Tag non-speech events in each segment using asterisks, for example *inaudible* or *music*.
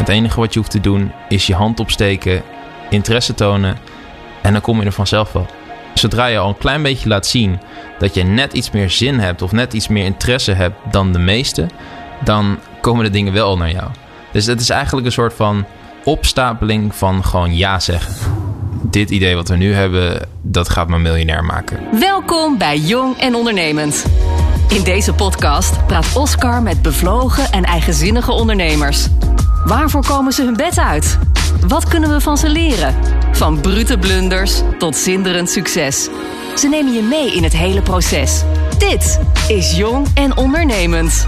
Het enige wat je hoeft te doen is je hand opsteken, interesse tonen en dan kom je er vanzelf wel. Zodra je al een klein beetje laat zien dat je net iets meer zin hebt of net iets meer interesse hebt dan de meeste, dan komen de dingen wel naar jou. Dus het is eigenlijk een soort van opstapeling van gewoon ja zeggen. Dit idee wat we nu hebben, dat gaat me miljonair maken. Welkom bij Jong en Ondernemend. In deze podcast praat Oscar met bevlogen en eigenzinnige ondernemers. Waarvoor komen ze hun bed uit? Wat kunnen we van ze leren? Van brute blunders tot zinderend succes. Ze nemen je mee in het hele proces. Dit is Jong en Ondernemend.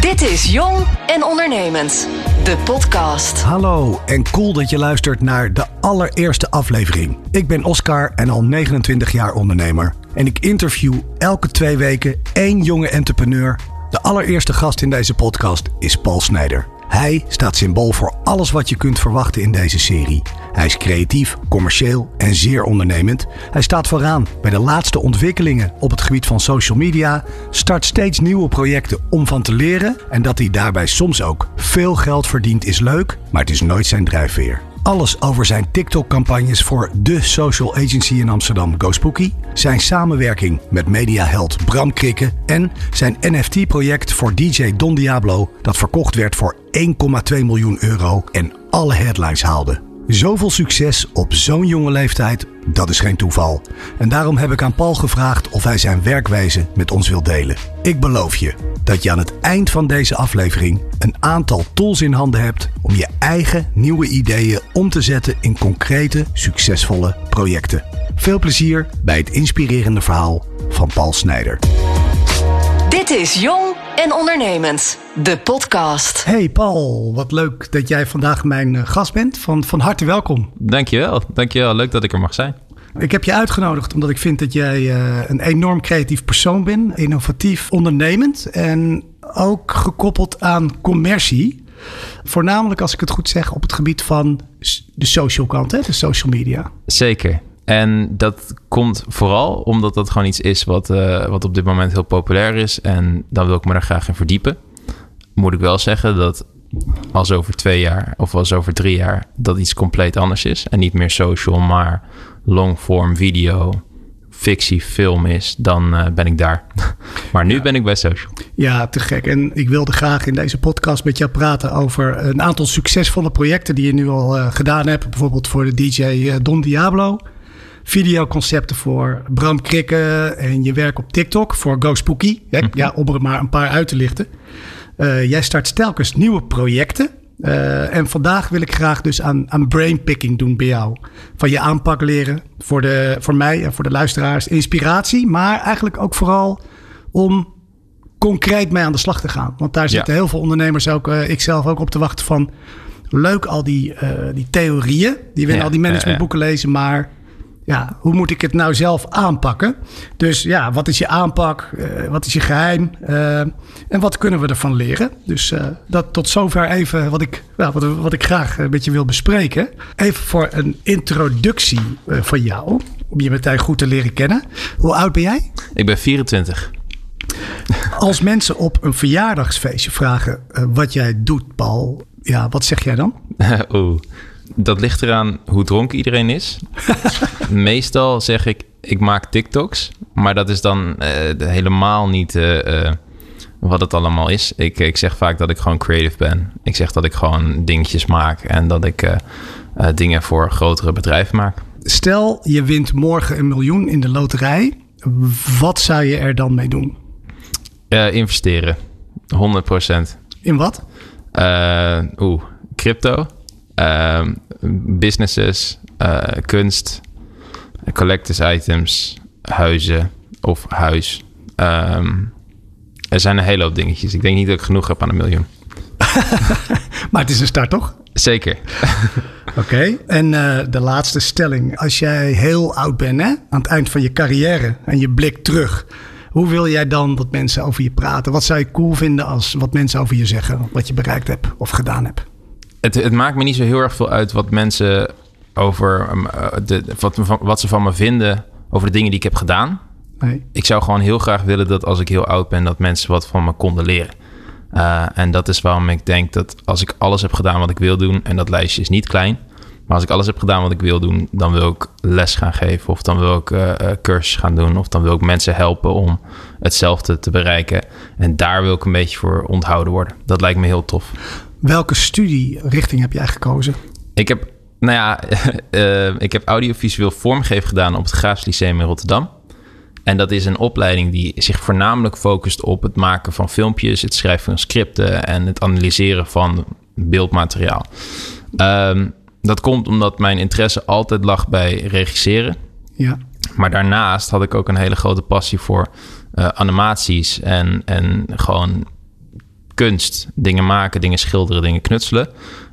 Dit is Jong en Ondernemend, de podcast. Hallo en cool dat je luistert naar de allereerste aflevering. Ik ben Oscar en al 29 jaar ondernemer. En ik interview elke twee weken één jonge entrepreneur. De allereerste gast in deze podcast is Paul Snijder. Hij staat symbool voor alles wat je kunt verwachten in deze serie. Hij is creatief, commercieel en zeer ondernemend. Hij staat vooraan bij de laatste ontwikkelingen op het gebied van social media, start steeds nieuwe projecten om van te leren en dat hij daarbij soms ook veel geld verdient is leuk, maar het is nooit zijn drijfveer. Alles over zijn TikTok-campagnes voor de social agency in Amsterdam GoSpooky, zijn samenwerking met mediaheld Bram Krikke en zijn NFT-project voor DJ Don Diablo dat verkocht werd voor 1,2 miljoen euro en alle headlines haalde. Zoveel succes op zo'n jonge leeftijd, dat is geen toeval. En daarom heb ik aan Paul gevraagd of hij zijn werkwijze met ons wil delen. Ik beloof je dat je aan het eind van deze aflevering een aantal tools in handen hebt om je eigen nieuwe ideeën om te zetten in concrete, succesvolle projecten. Veel plezier bij het inspirerende verhaal van Paul Snijder. Dit is Jong en Ondernemend, de podcast. Hey Paul, wat leuk dat jij vandaag mijn eh, gast bent. Van, van harte welkom. Dankjewel, dankjewel. Leuk dat ik er mag zijn. Ik heb je uitgenodigd omdat ik vind dat jij uh, een enorm creatief persoon bent. Innovatief, ondernemend en ook gekoppeld aan commercie. Voornamelijk, als ik het goed zeg, op het gebied van de social kant, hè? de social media. Zeker. En dat komt vooral omdat dat gewoon iets is wat, uh, wat op dit moment heel populair is. En dan wil ik me er graag in verdiepen. Moet ik wel zeggen dat als over twee jaar of als over drie jaar dat iets compleet anders is. En niet meer social, maar longform video, fictie, film is, dan uh, ben ik daar. *laughs* maar nu ja. ben ik bij social. Ja, te gek. En ik wilde graag in deze podcast met jou praten over een aantal succesvolle projecten die je nu al uh, gedaan hebt. Bijvoorbeeld voor de DJ Don Diablo videoconcepten voor Bram Krikke en je werk op TikTok voor Go Spooky. Hè? Mm -hmm. Ja, om er maar een paar uit te lichten. Uh, jij start telkens nieuwe projecten. Uh, en vandaag wil ik graag dus aan, aan brainpicking doen bij jou. Van je aanpak leren voor, de, voor mij en voor de luisteraars. Inspiratie, maar eigenlijk ook vooral om concreet mee aan de slag te gaan. Want daar zitten ja. heel veel ondernemers, ook uh, ik zelf ook op te wachten van... Leuk al die, die theorieën die we ja, in al die managementboeken lezen, maar ja, hoe moet ik het nou zelf aanpakken? Dus ja, wat is je aanpak? Uh, wat is je geheim? Uh, en wat kunnen we ervan leren? Dus uh, dat tot zover even wat ik, nou, wat, wat, ik graag een beetje wil bespreken. Even voor een introductie van jou, om je meteen goed te leren kennen. Hoe oud ben jij? Ik ben 24. Als mensen op een verjaardagsfeestje vragen wat jij doet, Paul, ja, wat zeg jij dan? *laughs* Oeh dat ligt eraan hoe dronken iedereen is. *laughs* Meestal zeg ik, ik maak TikToks. Maar dat is dan uh, helemaal niet uh, uh, wat het allemaal is. Ik, ik zeg vaak dat ik gewoon creative ben. Ik zeg dat ik gewoon dingetjes maak. En dat ik dingen voor grotere bedrijven maak. Stel, je wint morgen een miljoen in de loterij. Wat zou je er dan mee doen? investeren. 100%. In wat? Oeh, crypto. Uh, businesses, uh, kunst, collectors items, huizen of huis. Um, er zijn een hele hoop dingetjes. Ik denk niet dat ik genoeg heb aan een miljoen. *laughs* maar het is een start, toch? Zeker. *laughs* Oké, okay. en uh, de laatste stelling. Als jij heel oud bent, hè, aan het eind van je carrière en je blik terug... Hoe wil jij dan dat mensen over je praten? Wat zou je cool vinden als wat mensen over je zeggen, wat je bereikt hebt of gedaan hebt? Het, het, maakt me niet zo heel erg veel uit wat mensen over de, wat, wat, ze van me vinden over de dingen die ik heb gedaan. Nee. Ik zou gewoon heel graag willen dat als ik heel oud ben, dat mensen wat van me konden leren. Uh, en dat is waarom ik denk dat als ik alles heb gedaan wat ik wil doen, en dat lijstje is niet klein, maar als ik alles heb gedaan wat ik wil doen, dan wil ik les gaan geven, of dan wil ik uh, cursus gaan doen, of dan wil ik mensen helpen om hetzelfde te bereiken. En daar wil ik een beetje voor onthouden worden. Dat lijkt me heel tof. Welke studierichting heb jij gekozen? Ik heb, nou ja, uh, *laughs* ik heb audiovisueel vormgeven gedaan op het Graafs Lyceum in Rotterdam. En dat is een opleiding die zich voornamelijk focust op het maken van filmpjes, het schrijven van scripten en het analyseren van beeldmateriaal. Um, dat komt omdat mijn interesse altijd lag bij regisseren. Ja. Maar daarnaast had ik ook een hele grote passie voor uh, animaties en, en gewoon kunst. Dingen maken, dingen schilderen, dingen knutselen.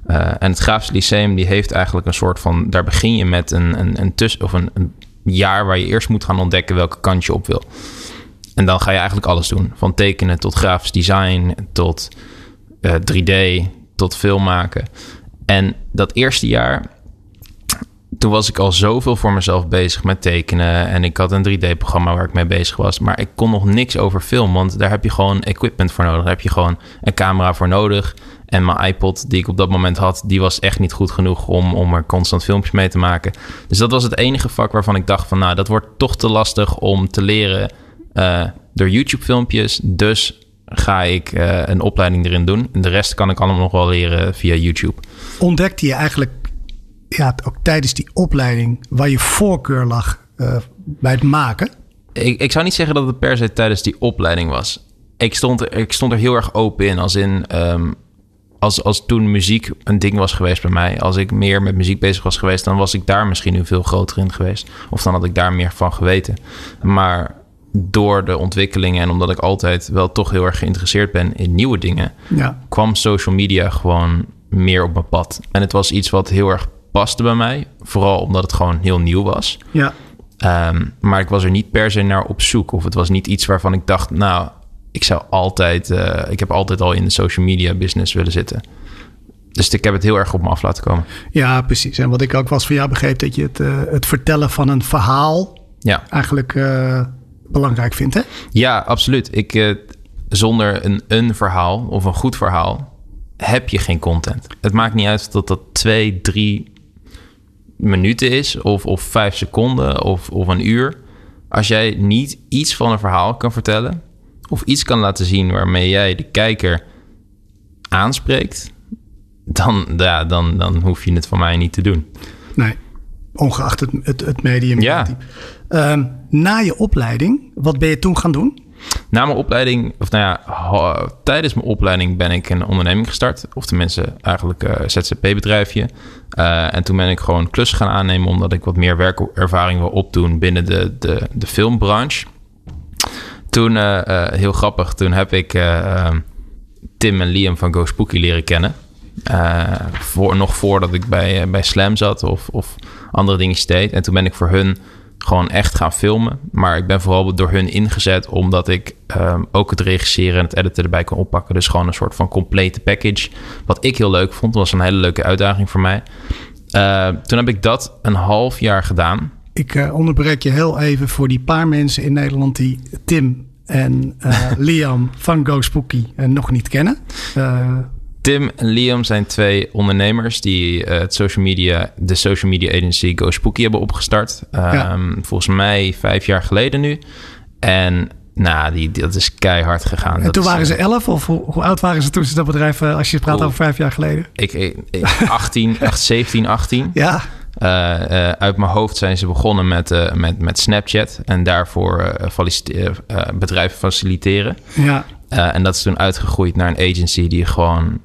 Uh, en het Graafs Lyceum die heeft eigenlijk een soort van... Daar begin je met een, een, een, tussen, of een, een jaar waar je eerst moet gaan ontdekken welke kant je op wil. En dan ga je eigenlijk alles doen. Van tekenen tot grafisch design, tot uh, 3D, tot film maken. En dat eerste jaar, toen was ik al zoveel voor mezelf bezig met tekenen. En ik had een 3D-programma waar ik mee bezig was. Maar ik kon nog niks over film, want daar heb je gewoon equipment voor nodig. Daar heb je gewoon een camera voor nodig. En mijn iPod, die ik op dat moment had, die was echt niet goed genoeg om, om er constant filmpjes mee te maken. Dus dat was het enige vak waarvan ik dacht van, nou, dat wordt toch te lastig om te leren uh, door YouTube-filmpjes. Dus ga ik uh, een opleiding erin doen. En de rest kan ik allemaal nog wel leren via YouTube. Ontdekte je eigenlijk ja, ook tijdens die opleiding waar je voorkeur lag uh, bij het maken? Ik, ik zou niet zeggen dat het per se tijdens die opleiding was. Ik stond, er, ik stond er heel erg open in. Als in, um, als, als toen muziek een ding was geweest bij mij. Als ik meer met muziek bezig was geweest, dan was ik daar misschien nu veel groter in geweest. Of dan had ik daar meer van geweten. Maar door de ontwikkelingen en omdat ik altijd wel toch heel erg geïnteresseerd ben in nieuwe dingen, ja. kwam social media gewoon meer op mijn pad. En het was iets wat heel erg paste bij mij, vooral omdat het gewoon heel nieuw was. Ja. Um, maar ik was er niet per se naar op zoek. Of het was niet iets waarvan ik dacht, nou, ik zou altijd, uh, ik heb altijd al in de social media business willen zitten. Dus ik heb het heel erg op me af laten komen. Ja, precies. En wat ik ook was van jou begreep, dat je het, uh, het vertellen van een verhaal ja. eigenlijk uh, belangrijk vindt, hè? Ja, absoluut. Ik, zonder een, een verhaal of een goed verhaal heb je geen content. Het maakt niet uit dat dat twee, drie minuten is of, of vijf seconden of, of een uur. Als jij niet iets van een verhaal kan vertellen of iets kan laten zien waarmee jij de kijker aanspreekt, dan, ja, dan, dan hoef je het van mij niet te doen. Nee, ongeacht het, het, het medium. Ja. Um, na je opleiding, wat ben je toen gaan doen? Na mijn opleiding, of nou ja, tijdens mijn opleiding ben ik een onderneming gestart. Of tenminste, eigenlijk uh, ZZP-bedrijfje. Uh, en toen ben ik gewoon klussen gaan aannemen, omdat ik wat meer werkervaring wil opdoen binnen de, de, de filmbranche. Toen, uh, heel grappig, toen heb ik Tim en Liam van Go Spooky leren kennen. voor, nog voordat ik bij, bij Slam zat of, of andere dingen deed. En toen ben ik voor hun gewoon echt gaan filmen. Maar ik ben vooral door hun ingezet omdat ik um, ook het regisseren en het editen erbij kon oppakken. Dus gewoon een soort van complete package. Wat ik heel leuk vond, was een hele leuke uitdaging voor mij. Uh, toen heb ik dat een half jaar gedaan. Ik uh, onderbreek je heel even voor die paar mensen in Nederland die Tim en uh, *laughs* Liam van Go Spooky nog niet kennen. Tim en Liam zijn twee ondernemers die uh, het social media, de social media agency Go Spooky hebben opgestart. Um, Ja. Volgens mij vijf jaar geleden nu. En nou, die, dat is keihard gegaan. En Dat toen is, waren eh, ze elf of hoe, hoe oud waren ze toen ze dat bedrijf, eh, als je praat over vijf jaar geleden? Ik, ik, ik- 18, *laughs* echt 17, 18. Ja, Eh, eh, uit mijn hoofd zijn ze begonnen met, eh, met, met Snapchat. En daarvoor eh, eh, bedrijven faciliteren. ja, Eh, en dat is toen uitgegroeid naar een agency die gewoon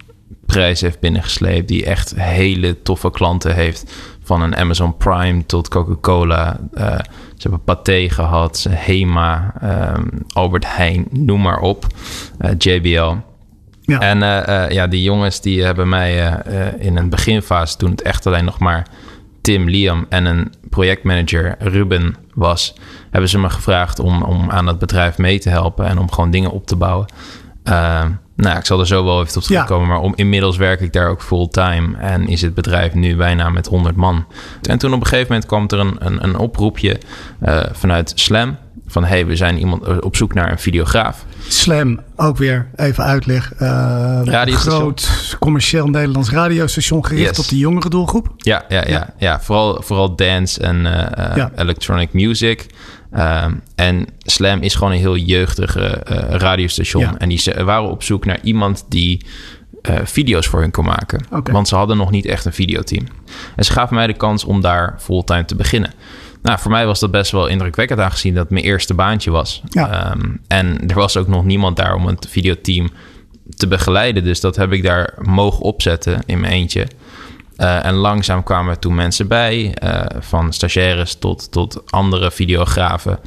prijzen heeft binnengesleept. Die echt hele toffe klanten heeft. Van een Amazon Prime tot Coca-Cola. Eh, ze hebben Pathé gehad, ze Hema, ehm, Albert Heijn, noem maar op. Eh, JBL. ja. En eh, ja, die jongens die hebben mij in een beginfase, toen het echt alleen nog maar Tim, Liam en een projectmanager Ruben was, hebben ze me gevraagd om, om aan het bedrijf mee te helpen en om gewoon dingen op te bouwen. Eh, nou, ik zal er zo wel even op Ja. terugkomen, maar om, inmiddels werk ik daar ook fulltime en is het bedrijf nu bijna met 100 man. En toen op een gegeven moment kwam er een, een, een oproepje eh, vanuit Slam van hé, hey, we zijn iemand op zoek naar een videograaf. Slam, ook weer even uitleg. Uh, groot commercieel Nederlands radiostation gericht op de jongere doelgroep. Ja, ja, ja. ja. vooral, vooral dance en uh, electronic music. Ehm, en Slam is gewoon een heel jeugdige radiostation. En die waren op zoek naar iemand die video's voor hun kon maken. Want ze hadden nog niet echt een videoteam. En ze gaven mij de kans om daar fulltime te beginnen. Nou, voor mij was dat best wel indrukwekkend aangezien dat mijn eerste baantje was. Ehm, en er was ook nog niemand daar om het videoteam te begeleiden. Dus dat heb ik daar mogen opzetten in mijn eentje. Uh, en langzaam kwamen er toen mensen bij, uh, van stagiaires tot, tot andere videografen.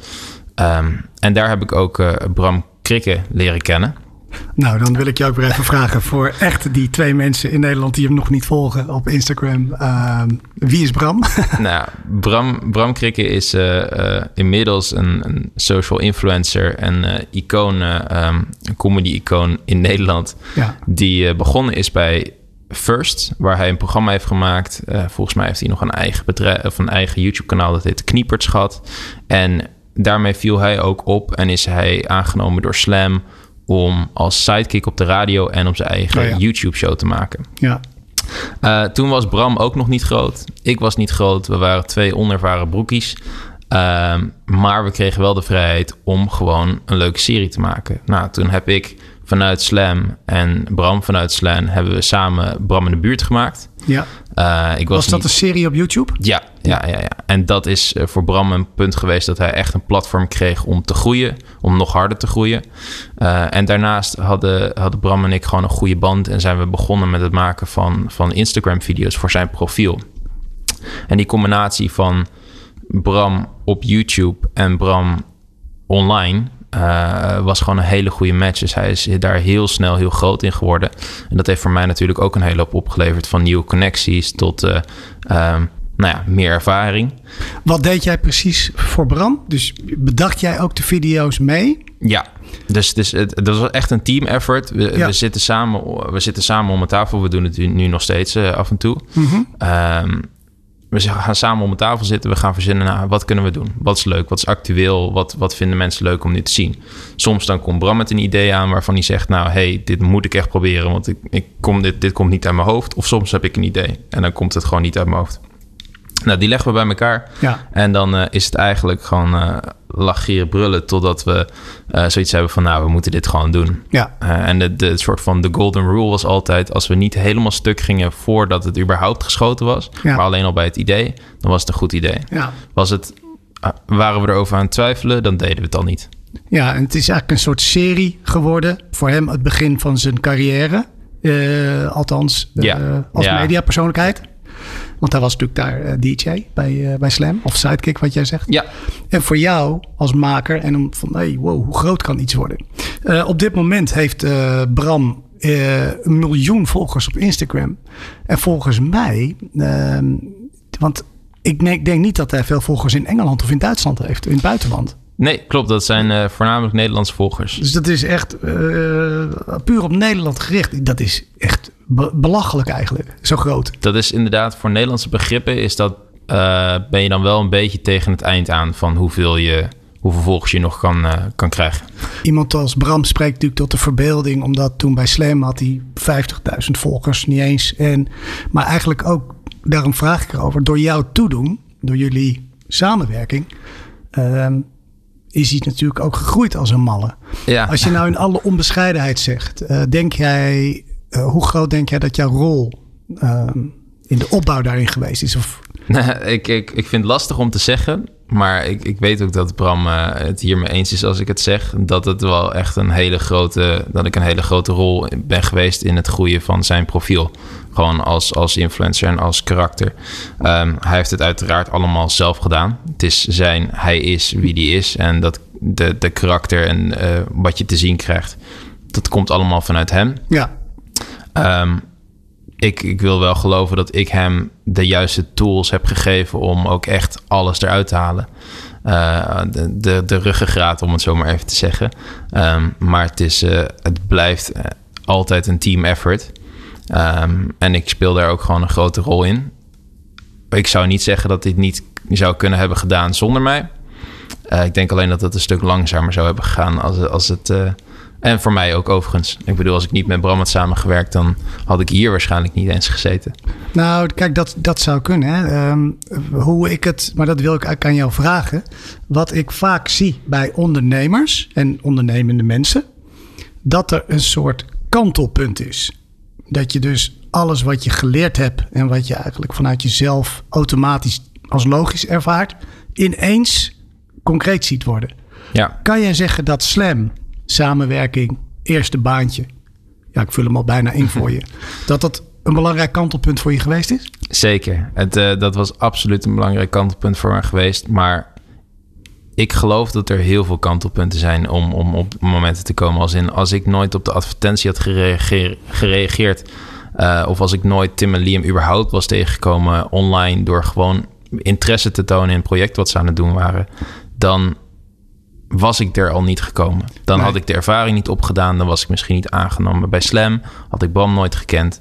Um, en daar heb ik ook uh, Bram Krikke leren kennen. Nou, dan wil ik jou ook weer even vragen voor echt die twee mensen in Nederland die hem nog niet volgen op Instagram. Uh, wie is Bram? *laughs* nou, Bram, Bram Krikke is inmiddels een, een, social influencer en icoon, um, een comedy-icoon in Nederland. Ja. Die begonnen is bij First, waar hij een programma heeft gemaakt. volgens mij heeft hij nog een eigen bedrijf of een eigen YouTube-kanaal dat heet Knieperts gehad. En daarmee viel hij ook op en is hij aangenomen door Slam om als sidekick op de radio en op zijn eigen oh YouTube-show te maken. Ja. Uh, toen was Bram ook nog niet groot. Ik was niet groot. We waren twee onervaren broekies. Uh, maar we kregen wel de vrijheid om gewoon een leuke serie te maken. Nou, toen heb ik vanuit Slam en Bram vanuit Slam hebben we samen Bram in de buurt gemaakt. Ja. Uh, ik was, was dat een serie op YouTube? Ja, ja, ja, ja. En dat is eh, voor Bram een punt geweest dat hij echt een platform kreeg om te groeien, om nog harder te groeien. Uh, en daarnaast hadden, hadden Bram en ik gewoon een goede band en zijn we begonnen met het maken van, van Instagram-video's voor zijn profiel. En die combinatie van Bram op YouTube en Bram online uh, was gewoon een hele goede match. Dus hij is daar heel snel heel groot in geworden. En dat heeft voor mij natuurlijk ook een hele hoop opgeleverd. Van nieuwe connecties tot uh, nou ja, meer ervaring. Wat deed jij precies voor Bram? Dus bedacht jij ook de video's mee? Ja, dus, dus het, dat was echt een team effort. We, we, zitten samen, we zitten samen om een tafel. We doen het nu nog steeds uh, af en toe. Mm -hmm we gaan samen om een tafel zitten. We gaan verzinnen, nou, wat kunnen we doen? Wat is leuk? Wat is actueel? Wat, wat vinden mensen leuk om nu te zien? Soms dan komt Bram met een idee aan waarvan hij zegt... nou, hey, dit moet ik echt proberen, want ik, ik kom, dit, dit komt niet uit mijn hoofd. Of soms heb ik een idee en dan komt het gewoon niet uit mijn hoofd. Nou, die leggen we bij elkaar. Ja. En dan uh, is het eigenlijk gewoon uh, brullen... totdat we uh, zoiets hebben van... nou, we moeten dit gewoon doen. Ja. en de, de soort van de golden rule was altijd... als we niet helemaal stuk gingen voordat het überhaupt geschoten was... Ja. maar alleen al bij het idee, dan was het een goed idee. Ja. Was het, waren we erover aan het twijfelen, dan deden we het al niet. Ja, en het is eigenlijk een soort serie geworden... voor hem het begin van zijn carrière... althans, als ja. mediapersoonlijkheid. Want hij was natuurlijk daar eh, DJ bij, uh, bij Slam. Of Sidekick, wat jij zegt. Ja. En voor jou als maker en om van, hey, wow, hoe groot kan iets worden? Uh, op dit moment heeft Bram een miljoen volgers op Instagram. En volgens mij, ehm, want ik denk niet dat hij veel volgers in Engeland of in Duitsland heeft, in het buitenland. Nee, klopt. Dat zijn uh, voornamelijk Nederlandse volgers. Dus dat is echt uh, puur op Nederland gericht. Dat is echt belachelijk eigenlijk. Zo groot. Dat is inderdaad voor Nederlandse begrippen is dat uh, ben je dan wel een beetje tegen het eind aan van hoeveel je hoeveel volgers je nog kan, kan krijgen. Iemand als Bram spreekt natuurlijk tot de verbeelding, omdat toen bij Slam had hij 50.000 volgers, niet eens. En, maar eigenlijk ook, daarom vraag ik erover, door jouw toedoen, door jullie samenwerking, ehm, is hij natuurlijk ook gegroeid als een malle. Ja. Als je nou in alle onbescheidenheid zegt, uh, denk jij, uh, hoe groot denk jij dat jouw rol uh, in de opbouw daarin geweest is? Of... *laughs* ik, ik, ik vind het lastig om te zeggen. Maar ik, ik weet ook dat Bram uh, het hiermee eens is als ik het zeg. Dat het wel echt een hele grote. Dat ik een hele grote rol ben geweest in het groeien van zijn profiel. Gewoon als, als influencer en als karakter. Um, hij heeft het uiteraard allemaal zelf gedaan. Het is zijn, hij is wie die is. En dat de, de karakter en uh, wat je te zien krijgt, dat komt allemaal vanuit hem. Ja. Um, ik, ik wil wel geloven dat ik hem de juiste tools heb gegeven om ook echt alles eruit te halen. Uh, de, de, ruggengraat, om het zo maar even te zeggen. Um, maar het, is, uh, het blijft altijd een team effort. Um, en ik speel daar ook gewoon een grote rol in. Ik zou niet zeggen dat dit niet zou kunnen hebben gedaan zonder mij. Ik denk alleen dat het een stuk langzamer zou hebben gegaan als, als het. En voor mij ook overigens. Ik bedoel, als ik niet met Bram had samengewerkt, dan had ik hier waarschijnlijk niet eens gezeten. Nou, kijk, dat, dat zou kunnen. Hè? Um, hoe ik het, maar dat wil ik aan jou vragen. Wat ik vaak zie bij ondernemers en ondernemende mensen, dat er een soort kantelpunt is. Dat je dus alles wat je geleerd hebt en wat je eigenlijk vanuit jezelf automatisch als logisch ervaart, ineens concreet ziet worden. Ja. Kan jij zeggen dat slam, samenwerking, eerste baantje, ja, ik vul hem al bijna in voor je, *laughs* dat dat een belangrijk kantelpunt voor je geweest is? Zeker. Het, uh, dat was absoluut een belangrijk kantelpunt voor me geweest. Maar ik geloof dat er heel veel kantelpunten zijn om, om op momenten te komen. Als in, als ik nooit op de advertentie had gereageerd. Uh, of als ik nooit Tim en Liam überhaupt was tegengekomen online door gewoon interesse te tonen in het project wat ze aan het doen waren, dan was ik er al niet gekomen. Dan had ik de ervaring niet opgedaan, dan was ik misschien niet aangenomen. Bij Slam had ik Bram nooit gekend.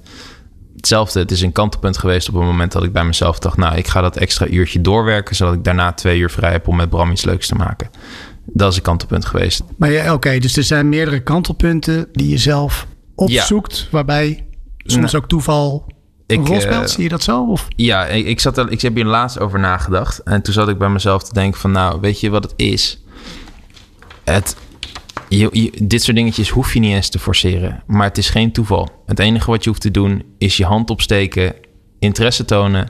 Hetzelfde, het is een kantelpunt geweest op het moment dat ik bij mezelf dacht... nou, ik ga dat extra uurtje doorwerken... zodat ik daarna twee uur vrij heb om met Bram iets leuks te maken. Dat is een kantelpunt geweest. Maar ja, oké, dus er zijn meerdere kantelpunten die je zelf opzoekt... waarbij soms ook toeval een rol speelt? Uh, Zie je dat zo? Of? Ja, ik, ik, zat er, ik heb hier laatst over nagedacht. En toen zat ik bij mezelf te denken van... nou, weet je wat het is? Je, dit soort dingetjes hoef je niet eens te forceren. Maar het is geen toeval. Het enige wat je hoeft te doen is je hand opsteken, interesse tonen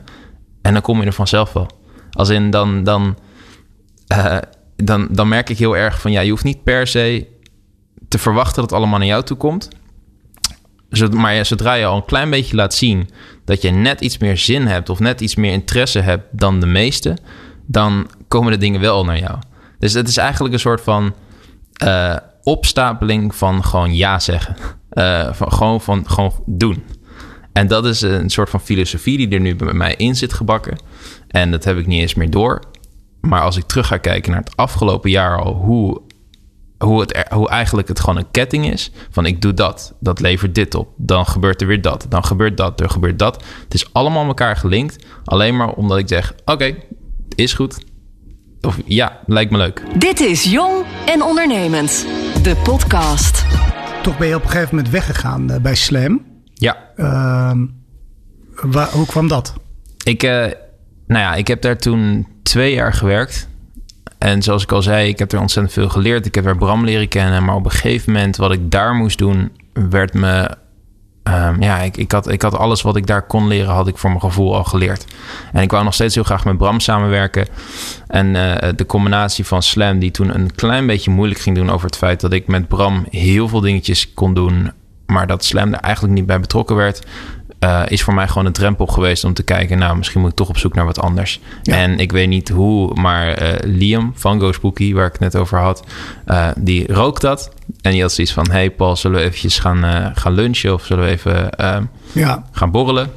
en dan kom je er vanzelf wel. Als in dan, dan, uh, dan, dan merk ik heel erg van ja, je hoeft niet per se te verwachten dat het allemaal naar jou toe komt. Maar zodra je al een klein beetje laat zien dat je net iets meer zin hebt of net iets meer interesse hebt dan de meeste, dan komen de dingen wel naar jou. Dus het is eigenlijk een soort van uh, opstapeling van gewoon ja zeggen. Uh, van, gewoon van gewoon doen. En dat is een soort van filosofie die er nu bij mij in zit gebakken. En dat heb ik niet eens meer door. Maar als ik terug ga kijken naar het afgelopen jaar al, hoe, hoe, het, hoe eigenlijk het gewoon een ketting is. Van ik doe dat, dat levert dit op. Dan gebeurt er weer dat, dan gebeurt dat, er gebeurt dat. Het is allemaal elkaar gelinkt. Alleen maar omdat ik zeg, oké, is goed. Of ja, lijkt me leuk. Dit is Jong en Ondernemend, de podcast. Toch ben je op een gegeven moment weggegaan uh, bij Slam. Ja. Uh, waar, hoe kwam dat? Ik, uh, nou ja, ik heb daar toen twee jaar gewerkt. En zoals ik al zei, ik heb er ontzettend veel geleerd. Ik heb er Bram leren kennen. Maar op een gegeven moment, wat ik daar moest doen, werd me Um, ja, ik, ik, had, ik had alles wat ik daar kon leren, had ik voor mijn gevoel al geleerd. En ik wou nog steeds heel graag met Bram samenwerken. En uh, de combinatie van Slam, die toen een klein beetje moeilijk ging doen over het feit dat ik met Bram heel veel dingetjes kon doen, maar dat Slam er eigenlijk niet bij betrokken werd. Uh, is voor mij gewoon een drempel geweest om te kijken, nou, misschien moet ik toch op zoek naar wat anders. Ja. En ik weet niet hoe, maar uh, Liam van Go Spooky, waar ik het net over had, uh, die rookt dat. En die had zoiets van, hey Paul, zullen we eventjes gaan, gaan lunchen of zullen we even ja. gaan borrelen?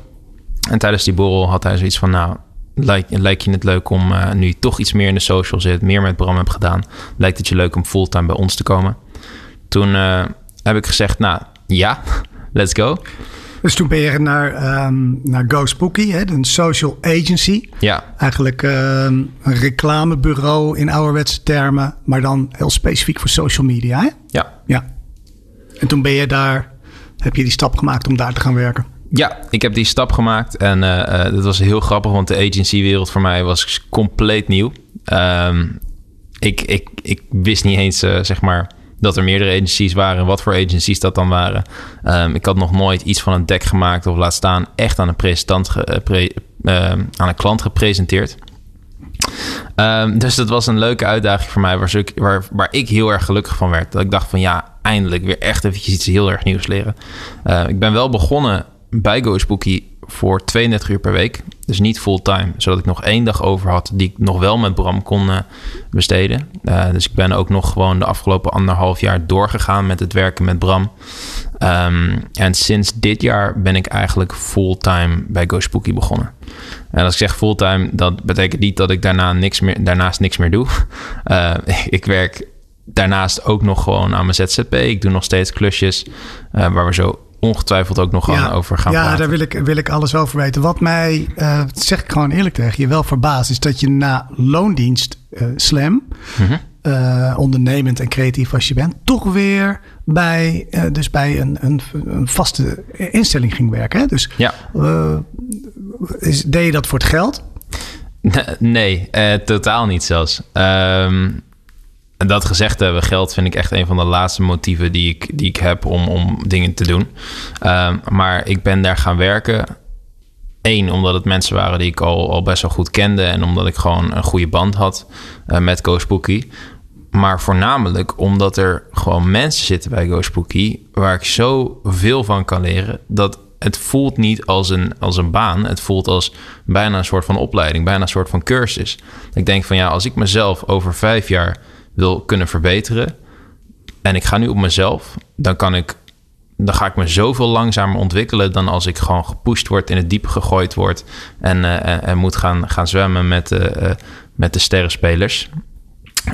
En tijdens die borrel had hij zoiets van, nou, lijkt, lijkt je het leuk om, nu je toch iets meer in de social zit, meer met Bram hebt gedaan, lijkt het je leuk om fulltime bij ons te komen? Toen heb ik gezegd, nou, ja, *laughs* let's go. Dus toen ben je naar, um, naar Go Spooky, hè, een social agency. Ja. Eigenlijk um, een reclamebureau in ouderwetse termen, maar dan heel specifiek voor social media. Hè? Ja. ja. En toen ben je daar, heb je die stap gemaakt om daar te gaan werken? Ja, ik heb die stap gemaakt en uh, dat was heel grappig, want de agencywereld voor mij was compleet nieuw. Um, ik, ik, ik wist niet eens, uh, zeg maar dat er meerdere agencies waren. Wat voor agencies dat dan waren. Um, ik had nog nooit iets van een deck gemaakt of laat staan echt aan een, presentant pre, uh, aan een klant gepresenteerd. Um, dus dat was een leuke uitdaging voor mij, waar, ik, waar, waar ik heel erg gelukkig van werd. Dat ik dacht van ja, eindelijk weer echt eventjes iets heel erg nieuws leren. Ik ben wel begonnen bij GoSpooky voor 32 uur per week. Dus niet fulltime. Zodat ik nog één dag over had die ik nog wel met Bram kon uh, besteden. Uh, dus ik ben ook nog gewoon de afgelopen anderhalf jaar doorgegaan met het werken met Bram. Um, en sinds dit jaar ben ik eigenlijk fulltime bij GoSpooky begonnen. En als ik zeg fulltime, dat betekent niet dat ik daarna niks meer, daarnaast niks meer doe. Uh, *laughs* ik werk daarnaast ook nog gewoon aan mijn ZZP. Ik doe nog steeds klusjes waar we zo ongetwijfeld ook nog ja, over gaan ja, praten. daar wil ik, wil ik alles over weten. Wat mij, uh, zeg ik gewoon eerlijk tegen je, wel verbaast... is dat je na loondienst eh, slam. Eh, ondernemend en creatief als je bent. Toch weer bij, eh, dus bij een, een, een vaste instelling ging werken. Hè? Dus Ja. eh, is, deed je dat voor het geld? Nee, eh, totaal niet zelfs. Ehm, dat gezegd hebben, geld vind ik echt een van de laatste motieven die ik, die ik heb om, om dingen te doen. Ehm, maar ik ben daar gaan werken. Eén, omdat het mensen waren die ik al, al best wel goed kende. En omdat ik gewoon een goede band had eh, met Go Spooky. Maar voornamelijk omdat er gewoon mensen zitten bij Go Spooky... waar ik zoveel van kan leren... dat het voelt niet als een, als een baan. Het voelt als bijna een soort van opleiding. Bijna een soort van cursus. Ik denk van ja, als ik mezelf over vijf jaar wil kunnen verbeteren... en ik ga nu op mezelf... dan kan ik dan ga ik me zoveel langzamer ontwikkelen dan als ik gewoon gepusht word, in het diepe gegooid word en, eh, en, moet gaan, gaan zwemmen met, eh, met de sterrenspelers.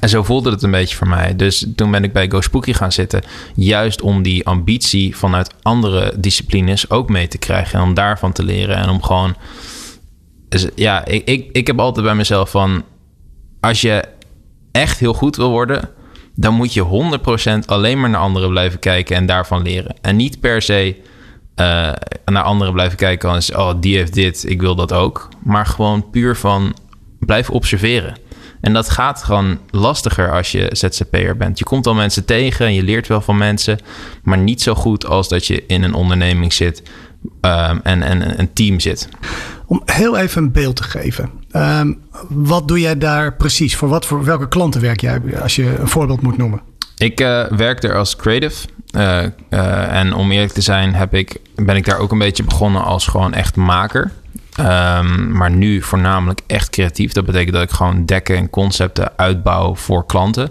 En zo voelde het een beetje voor mij. Dus toen ben ik bij Go Spooky gaan zitten. Juist om die ambitie vanuit andere disciplines ook mee te krijgen. En om daarvan te leren. En om gewoon... Dus ja, ik, ik, ik heb altijd bij mezelf van... Als je echt heel goed wil worden... dan moet je 100% alleen maar naar anderen blijven kijken en daarvan leren. En niet per se eh, naar anderen blijven kijken als... oh, die heeft dit, ik wil dat ook. Maar gewoon puur van blijf observeren. En dat gaat gewoon lastiger als je ZZP'er bent. Je komt al mensen tegen en je leert wel van mensen... maar niet zo goed als dat je in een onderneming zit... ehm, en, en een team zit. Om heel even een beeld te geven. Ehm, wat doe jij daar precies? Voor, wat, voor welke klanten werk jij als je een voorbeeld moet noemen? Ik eh, werk er als creative. Eh, eh, en om eerlijk te zijn heb ik, ben ik daar ook een beetje begonnen als gewoon echt maker. Ehm, maar nu voornamelijk echt creatief. Dat betekent dat ik gewoon dekken en concepten uitbouw voor klanten.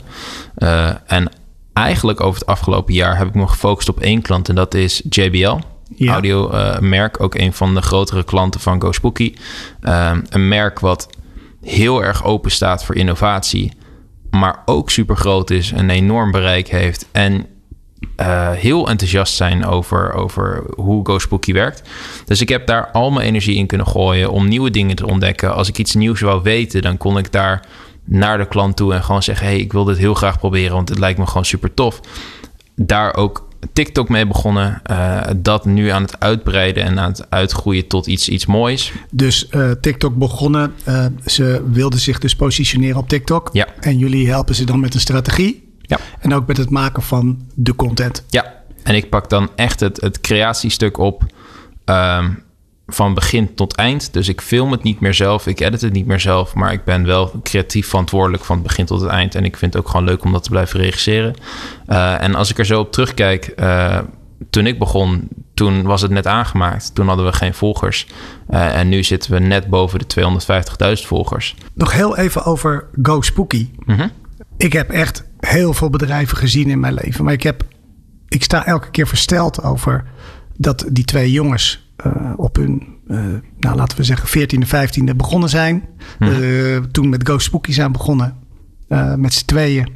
En eigenlijk over het afgelopen jaar heb ik me gefocust op één klant. En dat is JBL. Ja. Audio eh, merk. Ook een van de grotere klanten van Go Spooky. Ehm, een merk wat heel erg open staat voor innovatie. Maar ook super groot is. Een enorm bereik heeft. En eh, heel enthousiast zijn over, over hoe Go Spooky werkt. Dus ik heb daar al mijn energie in kunnen gooien om nieuwe dingen te ontdekken. Als ik iets nieuws wou weten, dan kon ik daar naar de klant toe en gewoon zeggen: hey, ik wil dit heel graag proberen, want het lijkt me gewoon super tof. Daar ook TikTok mee begonnen. eh, dat nu aan het uitbreiden en aan het uitgroeien tot iets, iets moois. Dus eh, TikTok begonnen. eh, ze wilden zich dus positioneren op TikTok. Ja. En jullie helpen ze dan met een strategie. Ja. En ook met het maken van de content. Ja, en ik pak dan echt het, het creatiestuk op ehm, van begin tot eind. Dus ik film het niet meer zelf, ik edit het niet meer zelf, maar ik ben wel creatief verantwoordelijk van het begin tot het eind. En ik vind het ook gewoon leuk om dat te blijven regisseren. Eh, en als ik er zo op terugkijk, eh, toen ik begon, toen was het net aangemaakt. Toen hadden we geen volgers. Eh, en nu zitten we net boven de 250.000 volgers. Nog heel even over Go Spooky. Mhm. Ik heb echt heel veel bedrijven gezien in mijn leven. Maar ik, heb, ik sta elke keer versteld over dat die twee jongens op hun, eh, nou, laten we zeggen, 14e, 15e begonnen zijn. Eh, toen met Go Spooky zijn begonnen. eh, met z'n tweeën.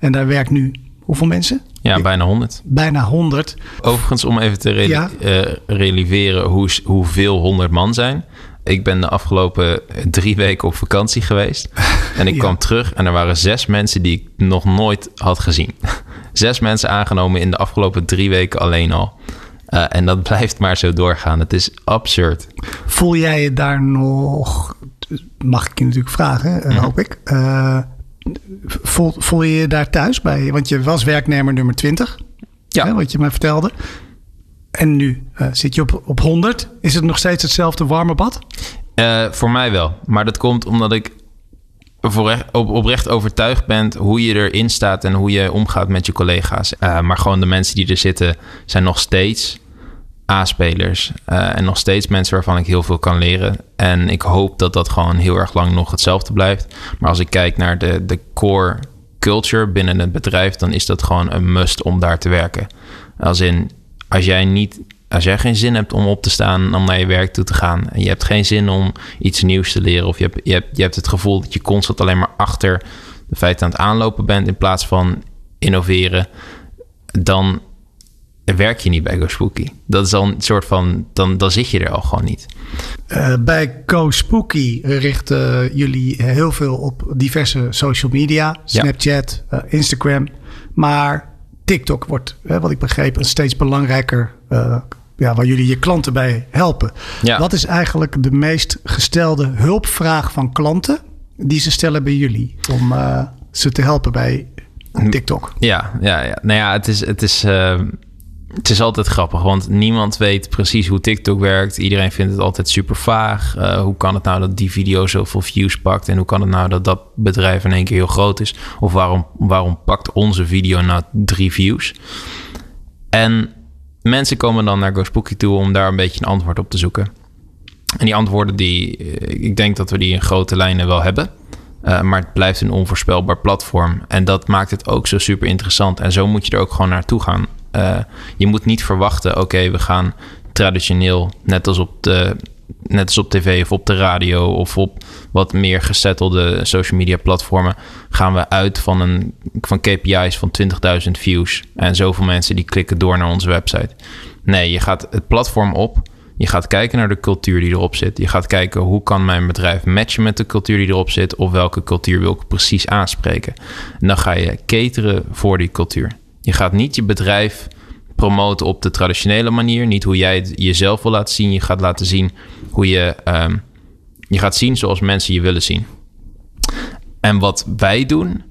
En daar werkt nu hoeveel mensen? Ja, bijna 100. Bijna 100. Overigens, om even te Ja. eh, releveren hoe, hoeveel 100 man zijn. Ik ben de afgelopen drie weken op vakantie geweest. *laughs* En ik Ja. kwam terug en er waren zes mensen die ik nog nooit had gezien. *laughs* Zes mensen aangenomen in de afgelopen drie weken alleen al. Eh, en dat *laughs* blijft maar zo doorgaan. Het is absurd. Voel jij je daar nog, mag ik je natuurlijk vragen, eh, hoop ik. Eh, voel, voel je je daar thuis bij? Want je was werknemer nummer 20, Ja. hè, wat je mij vertelde. En nu zit je op, op 100. Is het nog steeds hetzelfde warme bad? Voor mij wel. Maar dat komt omdat ik voorrecht, op, oprecht overtuigd ben hoe je erin staat en hoe je omgaat met je collega's. Maar gewoon de mensen die er zitten zijn nog steeds A-spelers. eh, en nog steeds mensen waarvan ik heel veel kan leren. En ik hoop dat dat gewoon heel erg lang nog hetzelfde blijft. Maar als ik kijk naar de, de core culture binnen het bedrijf, dan is dat gewoon een must om daar te werken. Als in, als jij niet als jij geen zin hebt om op te staan om naar je werk toe te gaan en je hebt geen zin om iets nieuws te leren of je hebt, je hebt, je hebt het gevoel dat je constant alleen maar achter de feiten aan het aanlopen bent in plaats van innoveren, dan werk je niet bij Go Spooky. Dat is al een soort van, dan, dan zit je er al gewoon niet. Uh, bij Co Spooky richten jullie heel veel op diverse social media, Snapchat, ja. uh, Instagram. Maar TikTok wordt, wat ik begreep, een steeds belangrijker. Uh, ja, waar jullie je klanten bij helpen. Ja. Wat is eigenlijk de meest gestelde hulpvraag van klanten die ze stellen bij jullie om ze te helpen bij TikTok? Ja, ja, ja. nou ja, het is, het is het is altijd grappig, want niemand weet precies hoe TikTok werkt. Iedereen vindt het altijd super vaag. Uh, hoe kan het nou dat die video zoveel views pakt? En hoe kan het nou dat dat bedrijf in één keer heel groot is? Of waarom, waarom pakt onze video nou drie views? En mensen komen dan naar GoSpooky toe om daar een beetje een antwoord op te zoeken. En die antwoorden, die, eh, ik denk dat we die in grote lijnen wel hebben. Uh, maar het blijft een onvoorspelbaar platform. En dat maakt het ook zo super interessant. En zo moet je er ook gewoon naartoe gaan. Uh, je moet niet verwachten, oké, we gaan traditioneel, net als op de net als op tv of op de radio of op wat meer gesettelde social media platformen, gaan we uit van, een, van KPI's van 20.000 views en zoveel mensen die klikken door naar onze website. Nee, je gaat het platform op. Je gaat kijken naar de cultuur die erop zit. Je gaat kijken hoe kan mijn bedrijf matchen met de cultuur die erop zit. Of welke cultuur wil ik precies aanspreken. En dan ga je cateren voor die cultuur. Je gaat niet je bedrijf promoten op de traditionele manier. Niet hoe jij het jezelf wil laten zien. Je gaat laten zien hoe je. Um, je gaat zien zoals mensen je willen zien. En wat wij doen,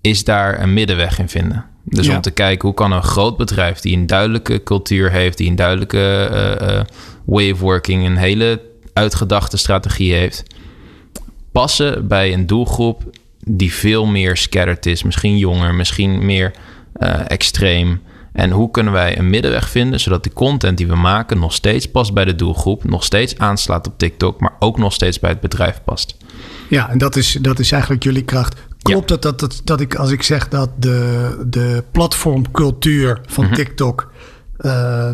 is daar een middenweg in vinden. Dus om te kijken hoe kan een groot bedrijf die een duidelijke cultuur heeft, die een duidelijke uh, uh, way of working, een hele uitgedachte strategie heeft, passen bij een doelgroep die veel meer scattered is, misschien jonger, misschien meer uh, extreem. En hoe kunnen wij een middenweg vinden zodat de content die we maken nog steeds past bij de doelgroep, nog steeds aanslaat op TikTok, maar ook nog steeds bij het bedrijf past? Ja, en dat is, dat is eigenlijk jullie kracht. Klopt het dat, dat, dat ik als ik zeg dat de, de platformcultuur van mhm. TikTok uh,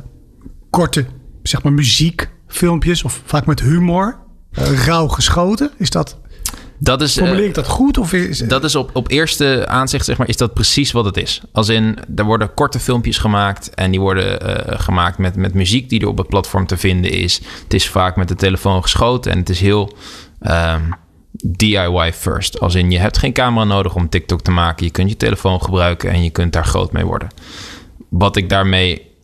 korte, zeg maar muziekfilmpjes of vaak met humor, uh, rauw geschoten, is dat dat is, Formuleer ik dat goed? Of is, dat is op, op eerste aanzicht, zeg maar, is dat precies wat het is. Als in, er worden korte filmpjes gemaakt en die worden uh, gemaakt met, met muziek die er op het platform te vinden is. Het is vaak met de telefoon geschoten en het is heel um, ehm, DIY first. Als in, je hebt geen camera nodig om TikTok te maken. Je kunt je telefoon gebruiken en je kunt daar groot mee worden. Wat ik daarmee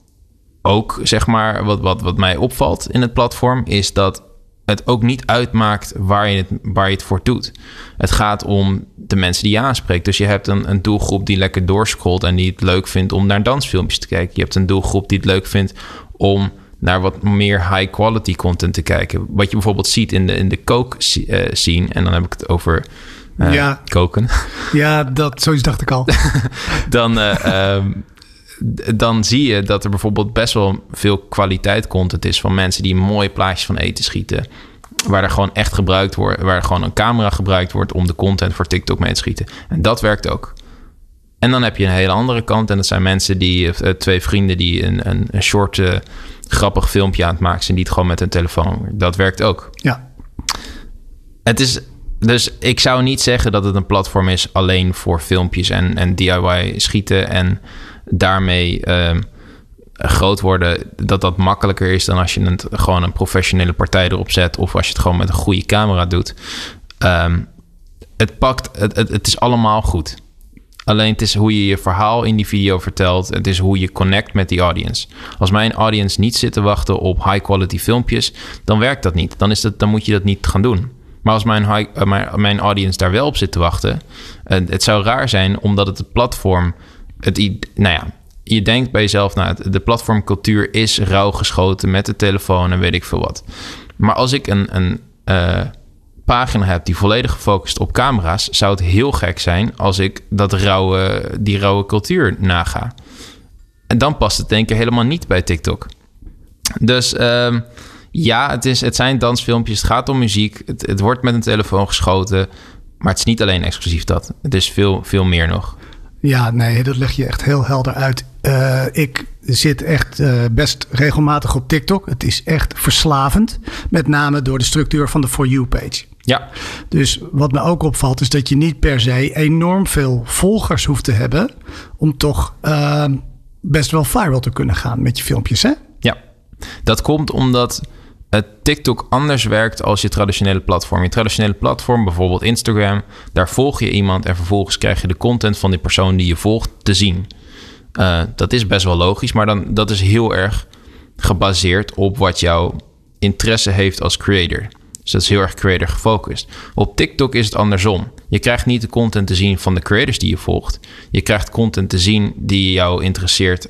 ook, zeg maar, wat, wat, wat mij opvalt in het platform, is dat het ook niet uitmaakt waar je het, waar je het voor doet. Het gaat om de mensen die je aanspreekt. Dus je hebt een, een doelgroep die lekker doorscrollt en die het leuk vindt om naar dansfilmpjes te kijken. Je hebt een doelgroep die het leuk vindt om naar wat meer high quality content te kijken. Wat je bijvoorbeeld ziet in de, in de kook uh, scene. En dan heb ik het over uh, ja. koken. Ja, dat, zoiets dacht ik al. *laughs* dan, uh, dan zie je dat er bijvoorbeeld best wel veel kwaliteit content is van mensen die mooie plaatjes van eten schieten. Waar er gewoon echt gebruikt wordt, waar er gewoon een camera gebruikt wordt om de content voor TikTok mee te schieten. En dat werkt ook. En dan heb je een hele andere kant. En dat zijn mensen die, uh, twee vrienden die een, een, een short, uh, grappig filmpje aan het maken zijn. Die het gewoon met een telefoon. Dat werkt ook. Ja. Het is, dus ik zou niet zeggen dat het een platform is alleen voor filmpjes en, en DIY schieten. En daarmee uh, groot worden, dat dat makkelijker is dan als je het, gewoon een professionele partij erop zet of als je het gewoon met een goede camera doet. Um, het pakt, het, het, het is allemaal goed. Alleen het is hoe je je verhaal in die video vertelt. Het is hoe je connect met die audience. Als mijn audience niet zit te wachten op high quality filmpjes, dan werkt dat niet. Dan, is dat, dan moet je dat niet gaan doen. Maar als mijn, high, mijn, mijn audience daar wel op zit te wachten, uh, het zou raar zijn omdat het het platform het, nou ja, je denkt bij jezelf, nou, de platformcultuur is rauw geschoten met de telefoon en weet ik veel wat. Maar als ik een, een uh, pagina heb die volledig gefocust op camera's, zou het heel gek zijn als ik dat rauwe, die rauwe cultuur naga. En dan past het denk ik helemaal niet bij TikTok. Dus uh, ja, het, is, het zijn dansfilmpjes, het gaat om muziek, het, het wordt met een telefoon geschoten. Maar het is niet alleen exclusief dat. Het is veel, veel meer nog. Ja, nee, dat leg je echt heel helder uit. Uh, ik zit echt uh, best regelmatig op TikTok. Het is echt verslavend. Met name door de structuur van de For You-page. Ja. Dus wat me ook opvalt is dat je niet per se enorm veel volgers hoeft te hebben... om toch uh, best wel viral te kunnen gaan met je filmpjes, hè? Ja, dat komt omdat TikTok anders werkt als je traditionele platform. Je traditionele platform, bijvoorbeeld Instagram, daar volg je iemand en vervolgens krijg je de content van die persoon die je volgt te zien. Uh, dat is best wel logisch, maar dan, dat is heel erg gebaseerd op wat jouw interesse heeft als creator. Dus dat is heel erg creator gefocust. Op TikTok is het andersom. Je krijgt niet de content te zien van de creators die je volgt. Je krijgt content te zien die jou interesseert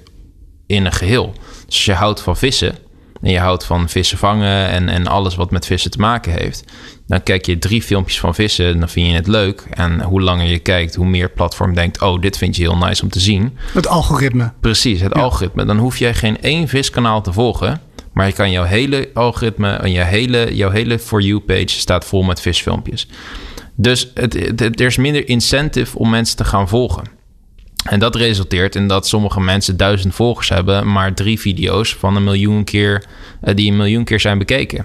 in een geheel. Dus als je houdt van vissen en je houdt van vissen vangen en, en alles wat met vissen te maken heeft, dan kijk je drie filmpjes van vissen en dan vind je het leuk. En hoe langer je kijkt, hoe meer platform denkt: oh, dit vind je heel nice om te zien. Het algoritme. Precies, het algoritme. Dan hoef jij geen één viskanaal te volgen. Maar je kan jouw hele algoritme en je hele, jouw hele For You-page staat vol met visfilmpjes. Dus het, het, er is minder incentive om mensen te gaan volgen. En dat resulteert in dat sommige mensen duizend volgers hebben, maar drie video's van een miljoen keer eh, die een miljoen keer zijn bekeken.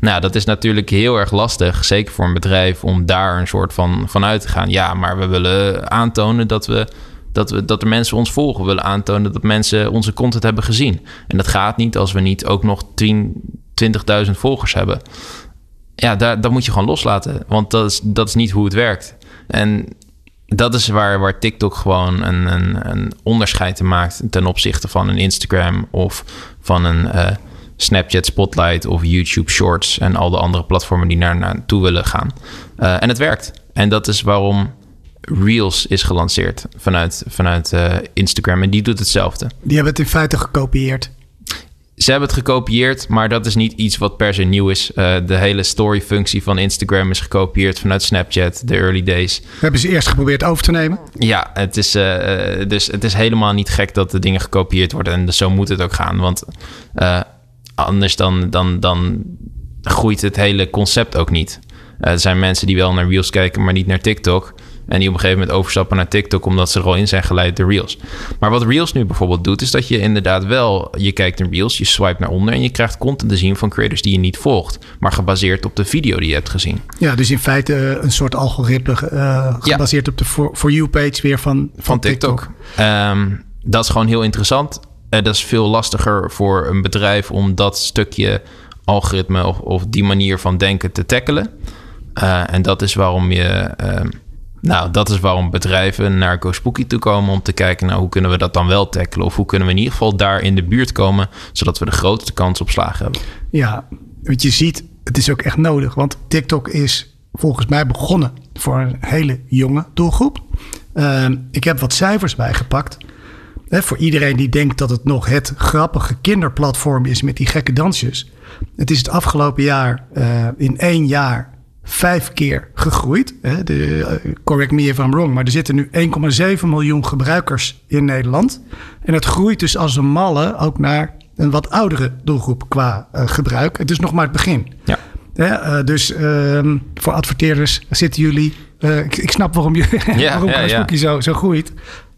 Nou, dat is natuurlijk heel erg lastig, zeker voor een bedrijf, om daar een soort van, van uit te gaan. Ja, maar we willen aantonen dat we dat, we, dat de mensen ons volgen. We willen aantonen dat mensen onze content hebben gezien. En dat gaat niet als we niet ook nog 10, 20.000 volgers hebben. Ja, daar, dat moet je gewoon loslaten. Want dat is, dat is niet hoe het werkt. En dat is waar, waar TikTok gewoon een, een, een onderscheid in maakt ten opzichte van een Instagram of van een uh, Snapchat Spotlight of YouTube Shorts en al de andere platformen die naar naartoe willen gaan. Uh, en het werkt. En dat is waarom Reels is gelanceerd vanuit, vanuit uh, Instagram. En die doet hetzelfde. Die hebben het in feite gekopieerd. Ze hebben het gekopieerd, maar dat is niet iets wat per se nieuw is. Uh, de hele story-functie van Instagram is gekopieerd vanuit Snapchat, de early days. Hebben ze eerst geprobeerd over te nemen? Ja, het is, uh, dus het is helemaal niet gek dat de dingen gekopieerd worden. En dus zo moet het ook gaan. Want anders dan, dan, dan groeit het hele concept ook niet. er zijn mensen die wel naar Reels kijken, maar niet naar TikTok. En die op een gegeven moment overstappen naar TikTok omdat ze er al in zijn geleid de Reels. Maar wat Reels nu bijvoorbeeld doet, is dat je inderdaad wel, je kijkt naar Reels, je swipe naar onder en je krijgt content te zien van creators die je niet volgt, maar gebaseerd op de video die je hebt gezien. Ja, dus in feite eh, een soort algoritme uh, gebaseerd op de For, You page weer van, van, TikTok. Ehm, dat is gewoon heel interessant. Uh, dat is veel lastiger voor een bedrijf om dat stukje algoritme of, of die manier van denken te tackelen. en dat is waarom je ehm, nou, dat is waarom bedrijven naar GoSpooky toe komen om te kijken naar hoe kunnen we dat dan wel tackelen. Of hoe kunnen we in ieder geval daar in de buurt komen, zodat we de grootste kans op slagen hebben. Ja, want je ziet, het is ook echt nodig. Want TikTok is volgens mij begonnen voor een hele jonge doelgroep. Ehm, ik heb wat cijfers bijgepakt. Voor iedereen die denkt dat het nog het grappige kinderplatform is met die gekke dansjes. Het is het afgelopen jaar uh, in één jaar vijf keer gegroeid. De, eh, correct me if I'm wrong, maar er zitten nu 1,7 miljoen gebruikers in Nederland. En het groeit dus als een malle ook naar een wat oudere doelgroep qua uh, gebruik. Het is nog maar het begin. Ja. Uh, dus uh, voor adverteerders zitten jullie. Ik, ik, snap waarom, je, ja, *laughs* waarom. Zo, zo groeit.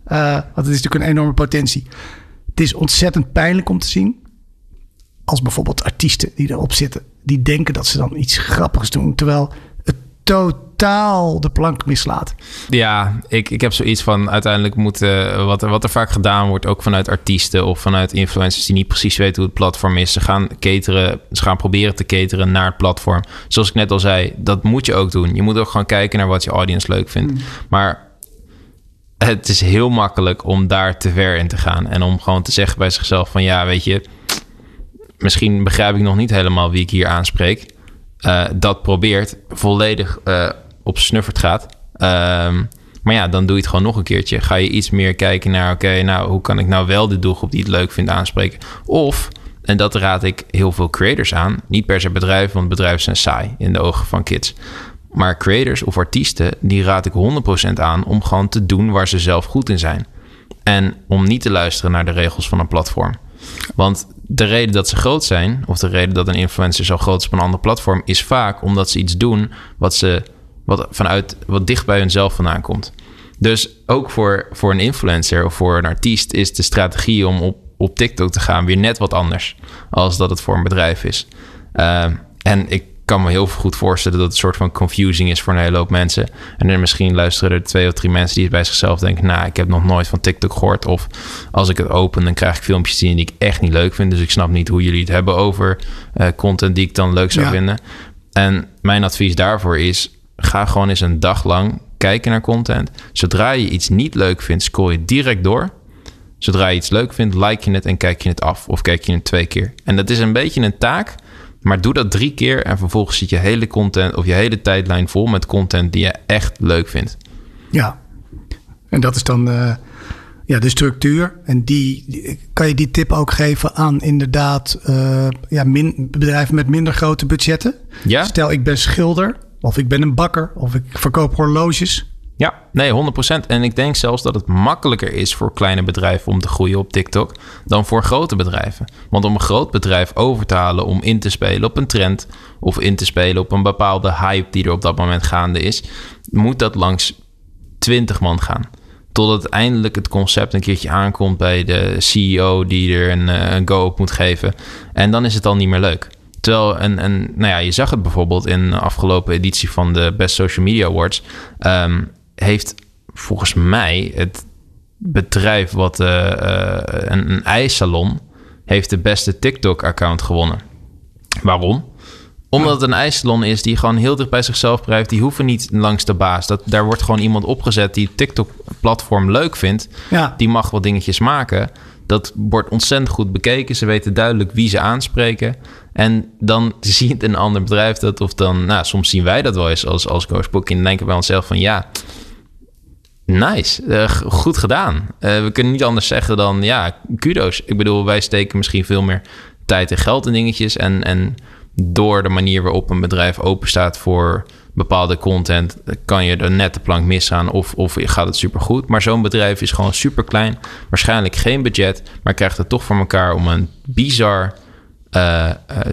want het is natuurlijk een enorme potentie. Het is ontzettend pijnlijk om te zien. Als bijvoorbeeld artiesten die erop zitten die denken dat ze dan iets grappigs doen. Terwijl het totaal de plank mislaat. Ja, ik, ik heb zoiets van uiteindelijk moeten... Wat er, wat er vaak gedaan wordt, ook vanuit artiesten... of vanuit influencers die niet precies weten hoe het platform is. Ze gaan cateren, ze gaan proberen te cateren naar het platform. Zoals ik net al zei, dat moet je ook doen. Je moet ook gewoon kijken naar wat je audience leuk vindt. Mm. Maar het is heel makkelijk om daar te ver in te gaan. En om gewoon te zeggen bij zichzelf van... ja, weet je misschien begrijp ik nog niet helemaal wie ik hier aanspreek. Uh, dat probeert volledig uh, op snuffert gaat. Ehm, maar ja, dan doe je het gewoon nog een keertje. Ga je iets meer kijken naar, oké, nou, hoe kan ik nou wel de doelgroep die het leuk vindt aanspreken? Of, en dat raad ik heel veel creators aan, niet per se bedrijven, want bedrijven zijn saai in de ogen van kids. Maar creators of artiesten, die raad ik 100% aan om gewoon te doen waar ze zelf goed in zijn. En om niet te luisteren naar de regels van een platform. Want de reden dat ze groot zijn, of de reden dat een influencer zo groot is op een ander platform, is vaak omdat ze iets doen wat, ze, wat, vanuit, wat dicht bij hunzelf vandaan komt. Dus ook voor, voor een influencer of voor een artiest is de strategie om op, op TikTok te gaan weer net wat anders als dat het voor een bedrijf is. Uh, en ik kan me heel goed voorstellen dat het een soort van confusing is voor een hele hoop mensen. En er misschien luisteren er twee of drie mensen die bij zichzelf denken: Nou, ik heb nog nooit van TikTok gehoord. Of als ik het open, dan krijg ik filmpjes zien die ik echt niet leuk vind. Dus ik snap niet hoe jullie het hebben over uh, content die ik dan leuk zou vinden. En mijn advies daarvoor is: ga gewoon eens een dag lang kijken naar content. Zodra je iets niet leuk vindt, scroll je direct door. Zodra je iets leuk vindt, like je het en kijk je het af. Of kijk je het twee keer. En dat is een beetje een taak maar doe dat drie keer en vervolgens zit je hele content of je hele tijdlijn vol met content die je echt leuk vindt. Ja, en dat is dan uh, ja, de structuur. En die, kan je die tip ook geven aan inderdaad uh, ja, min, bedrijven met minder grote budgetten? Ja. Stel, ik ben schilder of ik ben een bakker of ik verkoop horloges. Ja, nee, 100%. En ik denk zelfs dat het makkelijker is voor kleine bedrijven om te groeien op TikTok dan voor grote bedrijven. Want om een groot bedrijf over te halen om in te spelen op een trend of in te spelen op een bepaalde hype die er op dat moment gaande is, moet dat langs 20 man gaan. Totdat eindelijk het concept een keertje aankomt bij de CEO die er een, eh, een go op moet geven. En dan is het al niet meer leuk. Terwijl, en, en nou ja, je zag het bijvoorbeeld in de afgelopen editie van de Best Social Media Awards. Um, heeft volgens mij het bedrijf wat uh, een, een ijssalon heeft de beste TikTok-account gewonnen. Waarom? Omdat het een ijssalon is die gewoon heel dicht bij zichzelf blijft. Die hoeven niet langs de baas. Dat, daar wordt gewoon iemand opgezet die het TikTok-platform leuk vindt. Ja. Die mag wat dingetjes maken. Dat wordt ontzettend goed bekeken. Ze weten duidelijk wie ze aanspreken. En dan *laughs* zie je een ander bedrijf dat, of dan, nou, soms zien wij dat wel eens als, als Ghostbook. En denken bij onszelf van ja, Nice, uh, goed gedaan. Uh, we kunnen niet anders zeggen dan ja, kudo's. Ik bedoel, wij steken misschien veel meer tijd en geld in dingetjes. En, en door de manier waarop een bedrijf open staat voor bepaalde content, kan je er net de plank misgaan of, of gaat het supergoed. Maar zo'n bedrijf is gewoon super klein, waarschijnlijk geen budget, maar krijgt het toch voor elkaar om een bizar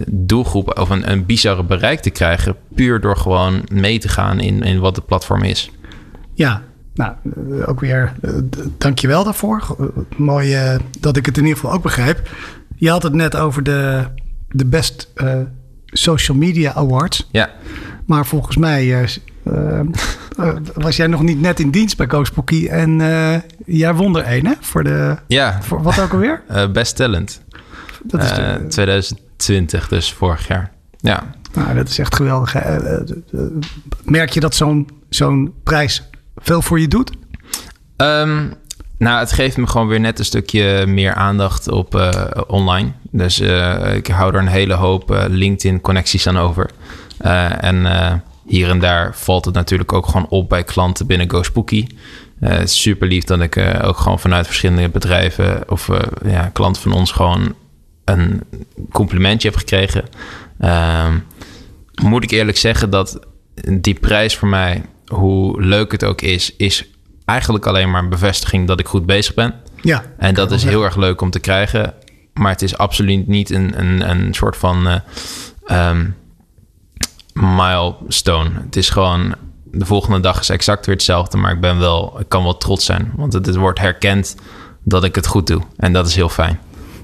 doelgroep of een, een bizarre bereik te krijgen, puur door gewoon mee te gaan in, in wat het platform is. Ja, nou, eh, ook weer uh, dankjewel daarvoor. Mooi dat ik het in ieder geval ook begrijp. Je had het net over de, de Best Social Media Awards. Ja. Maar volgens mij *laughs* was jij nog niet net in dienst bij Coachbookie. En jij won er één, hè? Voor de, ja. Voor wat ook alweer? *laughs* Best Talent. Dat is de, 2020, dus vorig jaar. Ja. Nou, dat is echt geweldig. Merk je dat zo'n zo'n prijs veel voor je doet? Um, nou, het geeft me gewoon weer net een stukje meer aandacht op uh, online. Dus uh, ik hou er een hele hoop uh, LinkedIn-connecties aan over. en hier en daar valt het natuurlijk ook gewoon op bij klanten binnen GoSpooky. het is super lief dat ik ook gewoon vanuit verschillende bedrijven of ja, klanten van ons gewoon een complimentje heb gekregen. Ehm, moet ik eerlijk zeggen dat die prijs voor mij hoe leuk het ook is, is eigenlijk alleen maar een bevestiging dat ik goed bezig ben. Ja. En dat is heel erg leuk om te krijgen. Maar het is absoluut niet een, een, een soort van uh, um, milestone. Het is gewoon de volgende dag is exact weer hetzelfde. Maar ik ben wel, ik kan wel trots zijn. Want het, het wordt herkend dat ik het goed doe. En dat is heel fijn.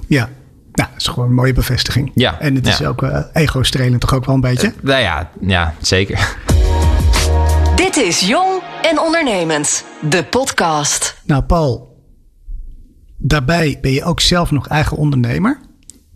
Ja, nou, dat is gewoon een mooie bevestiging. Ja. En het is ook uh, ego-strelend toch ook wel een beetje? Uh, nou ja, ja, zeker. Dit is Jong en Ondernemend, de podcast. Nou, Paul, daarbij ben je ook zelf nog eigen ondernemer.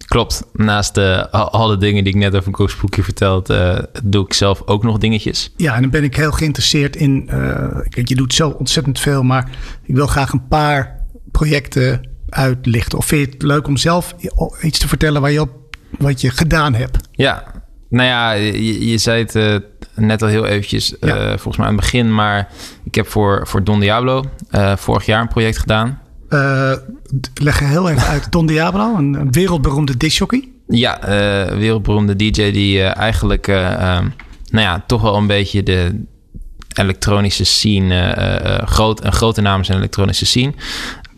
Klopt. Naast uh, alle dingen die ik net over Koosboekje verteld, uh, doe ik zelf ook nog dingetjes. Ja, en dan ben ik heel geïnteresseerd in. Uh, kijk, je doet zo ontzettend veel, maar ik wil graag een paar projecten uitlichten. Of vind je het leuk om zelf iets te vertellen waar je op, wat je gedaan hebt? Ja, nou ja, je, je zei het uh, net al heel eventjes, ja. uh, volgens mij aan het begin. Maar ik heb voor, voor Don Diablo uh, vorig jaar een project gedaan. leg heel even uit. Don Diablo, een, een wereldberoemde discjockey. Ja, wereldberoemde DJ die eigenlijk, nou ja, toch wel een beetje de elektronische scene, groot, een grote naam is in de elektronische scene.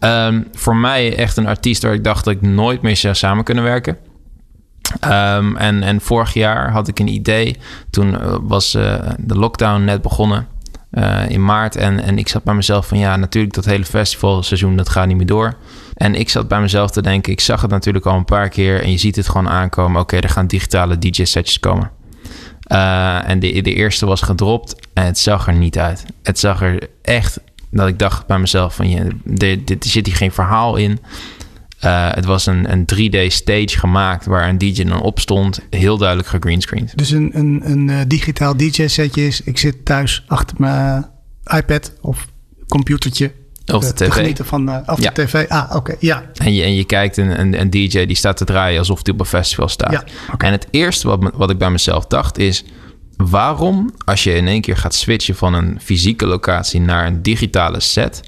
Um, voor mij echt een artiest waar ik dacht dat ik nooit meer zou samen kunnen werken. Um, en, en vorig jaar had ik een idee. Toen was uh, de lockdown net begonnen uh, in maart. En, en ik zat bij mezelf van ja, natuurlijk dat hele festivalseizoen dat gaat niet meer door. En ik zat bij mezelf te denken, ik zag het natuurlijk al een paar keer. En je ziet het gewoon aankomen. Oké, er gaan digitale DJ-setjes komen. En de, de eerste was gedropt en het zag er niet uit. Het zag er echt dat ik dacht bij mezelf van je, dit, dit zit hier geen verhaal in. Uh, het was een, een 3D stage gemaakt waar een DJ dan op stond. Heel duidelijk gegreenscreened. Dus een, een, een uh, digitaal DJ-setje is... ik zit thuis achter mijn iPad of computertje... Of de, tv. Te genieten van uh, of Ja. de tv. Ah, oké. Ja. En je, en je kijkt een, een, een DJ die staat te draaien alsof hij op een festival staat. Ja. En het eerste wat, wat ik bij mezelf dacht is... waarom als je in één keer gaat switchen van een fysieke locatie naar een digitale set...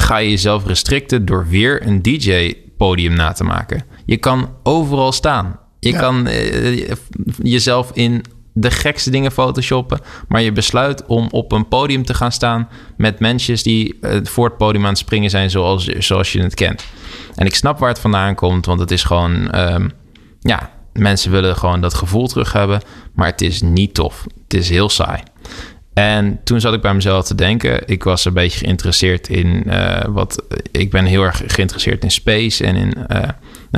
ga je jezelf restricten door weer een DJ-podium na te maken. Je kan overal staan. Je Ja. kan eh, jezelf in de gekste dingen photoshoppen... maar je besluit om op een podium te gaan staan... met mensen die eh, voor het podium aan het springen zijn zoals, zoals je het kent. En ik snap waar het vandaan komt, want het is gewoon... ehm, ja, mensen willen gewoon dat gevoel terug hebben... maar het is niet tof. Het is heel saai. En toen zat ik bij mezelf te denken. Ik was een beetje geïnteresseerd in eh, wat. Ik ben heel erg geïnteresseerd in space en in eh, nou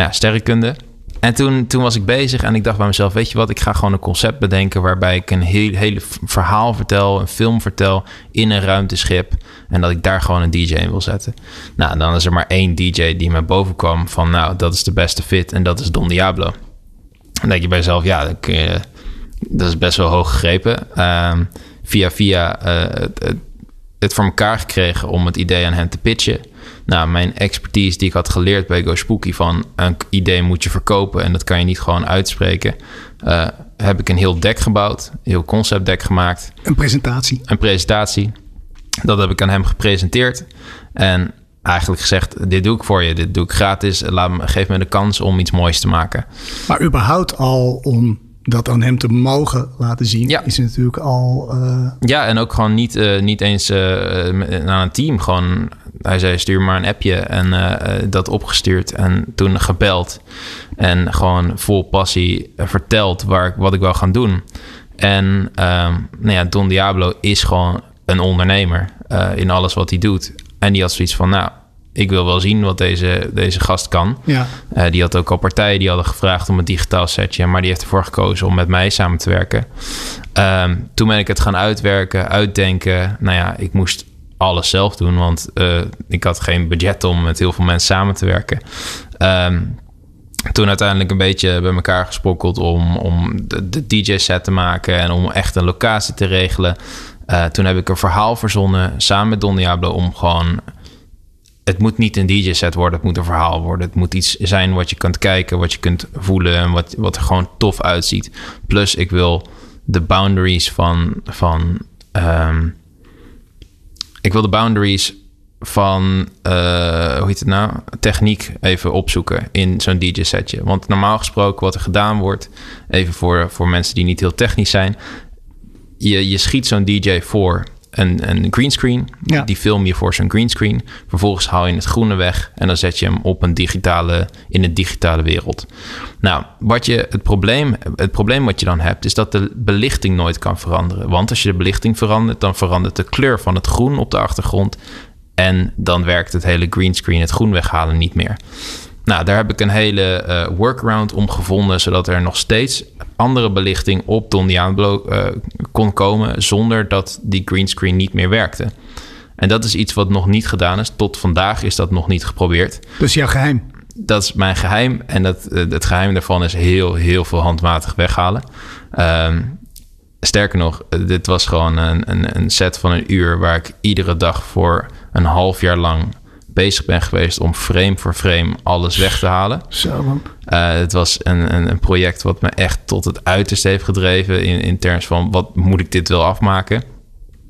ja, sterrenkunde. En toen, toen was ik bezig en ik dacht bij mezelf: Weet je wat, ik ga gewoon een concept bedenken. waarbij ik een heel, hele verhaal vertel, een film vertel. in een ruimteschip. En dat ik daar gewoon een DJ in wil zetten. Nou, dan is er maar één DJ die me boven kwam van: Nou, dat is de beste fit en dat is Don Diablo. Dan denk je bij jezelf: Ja, je- dat is best wel hoog gegrepen. Ehm, via via eh, het, voor elkaar gekregen om het idee aan hem te pitchen. Nou, mijn expertise die ik had geleerd bij Go Spooky van een idee moet je verkopen en dat kan je niet gewoon uitspreken. eh, heb ik een heel deck gebouwd, een heel concept deck gemaakt, Een presentatie. een presentatie. Dat heb ik aan hem gepresenteerd en eigenlijk gezegd: dit doe ik voor je, dit doe ik gratis. Laat me, geef me de kans om iets moois te maken. Maar überhaupt al om dat aan hem te mogen laten zien... Ja. is natuurlijk al... eh, Ja, en ook gewoon niet, eh, niet eens eh, met- aan een team. Gewoon, hij zei, stuur maar een appje. En eh, eh, dat opgestuurd. En toen gebeld. En gewoon vol passie eh, verteld waar ik, wat ik wil gaan doen. En ehm, nou ja, Don Diablo is gewoon een ondernemer eh, in alles wat hij doet. En die had zoiets van, nou, ik wil wel zien wat deze, deze gast kan. ja. Eh, die had ook al partijen die hadden gevraagd om een digitaal setje, maar die heeft ervoor gekozen om met mij samen te werken. Ehm, toen ben ik het gaan uitwerken, uitdenken. Nou ja, ik moest alles zelf doen, want eh, ik had geen budget om met heel veel mensen samen te werken. Ehm, toen uiteindelijk een beetje bij elkaar gesprokkeld om, om de, de DJ-set te maken en om echt een locatie te regelen. Eh, toen heb ik een verhaal verzonnen samen met Don Diablo om gewoon het moet niet een DJ-set worden, het moet een verhaal worden. Het moet iets zijn wat je kunt kijken, wat je kunt voelen en wat, wat er gewoon tof uitziet. Plus, ik wil de boundaries van. van ehm, ik wil de boundaries van, eh, hoe heet het nou, techniek even opzoeken in zo'n DJ-setje. Want normaal gesproken, wat er gedaan wordt, even voor, voor mensen die niet heel technisch zijn, je, je schiet zo'n DJ voor een, een greenscreen. Ja. Die film je voor zo'n greenscreen. Vervolgens haal je het groene weg en dan zet je hem op een digitale, in de digitale wereld. Nou, wat je, het, probleem, het probleem wat je dan hebt, is dat de belichting nooit kan veranderen. Want als je de belichting verandert, dan verandert de kleur van het groen op de achtergrond. En dan werkt het hele greenscreen, het groen weghalen, niet meer. Nou, daar heb ik een hele eh, workaround om gevonden, zodat er nog steeds andere belichting op Don Diablo eh, kon komen, zonder dat die greenscreen niet meer werkte. En dat is iets wat nog niet gedaan is. Tot vandaag is dat nog niet geprobeerd. Dus jouw geheim. Dat is mijn geheim. En dat, eh, het geheim daarvan is heel, heel veel handmatig weghalen. Ehm, sterker nog, dit was gewoon een, een, een set van een uur waar ik iedere dag voor een half jaar lang bezig ben geweest om frame voor frame alles weg te halen. Zo, man. Uh, het was een, een, een, project wat me echt tot het uiterste heeft gedreven in, in terms van wat moet ik dit wel afmaken.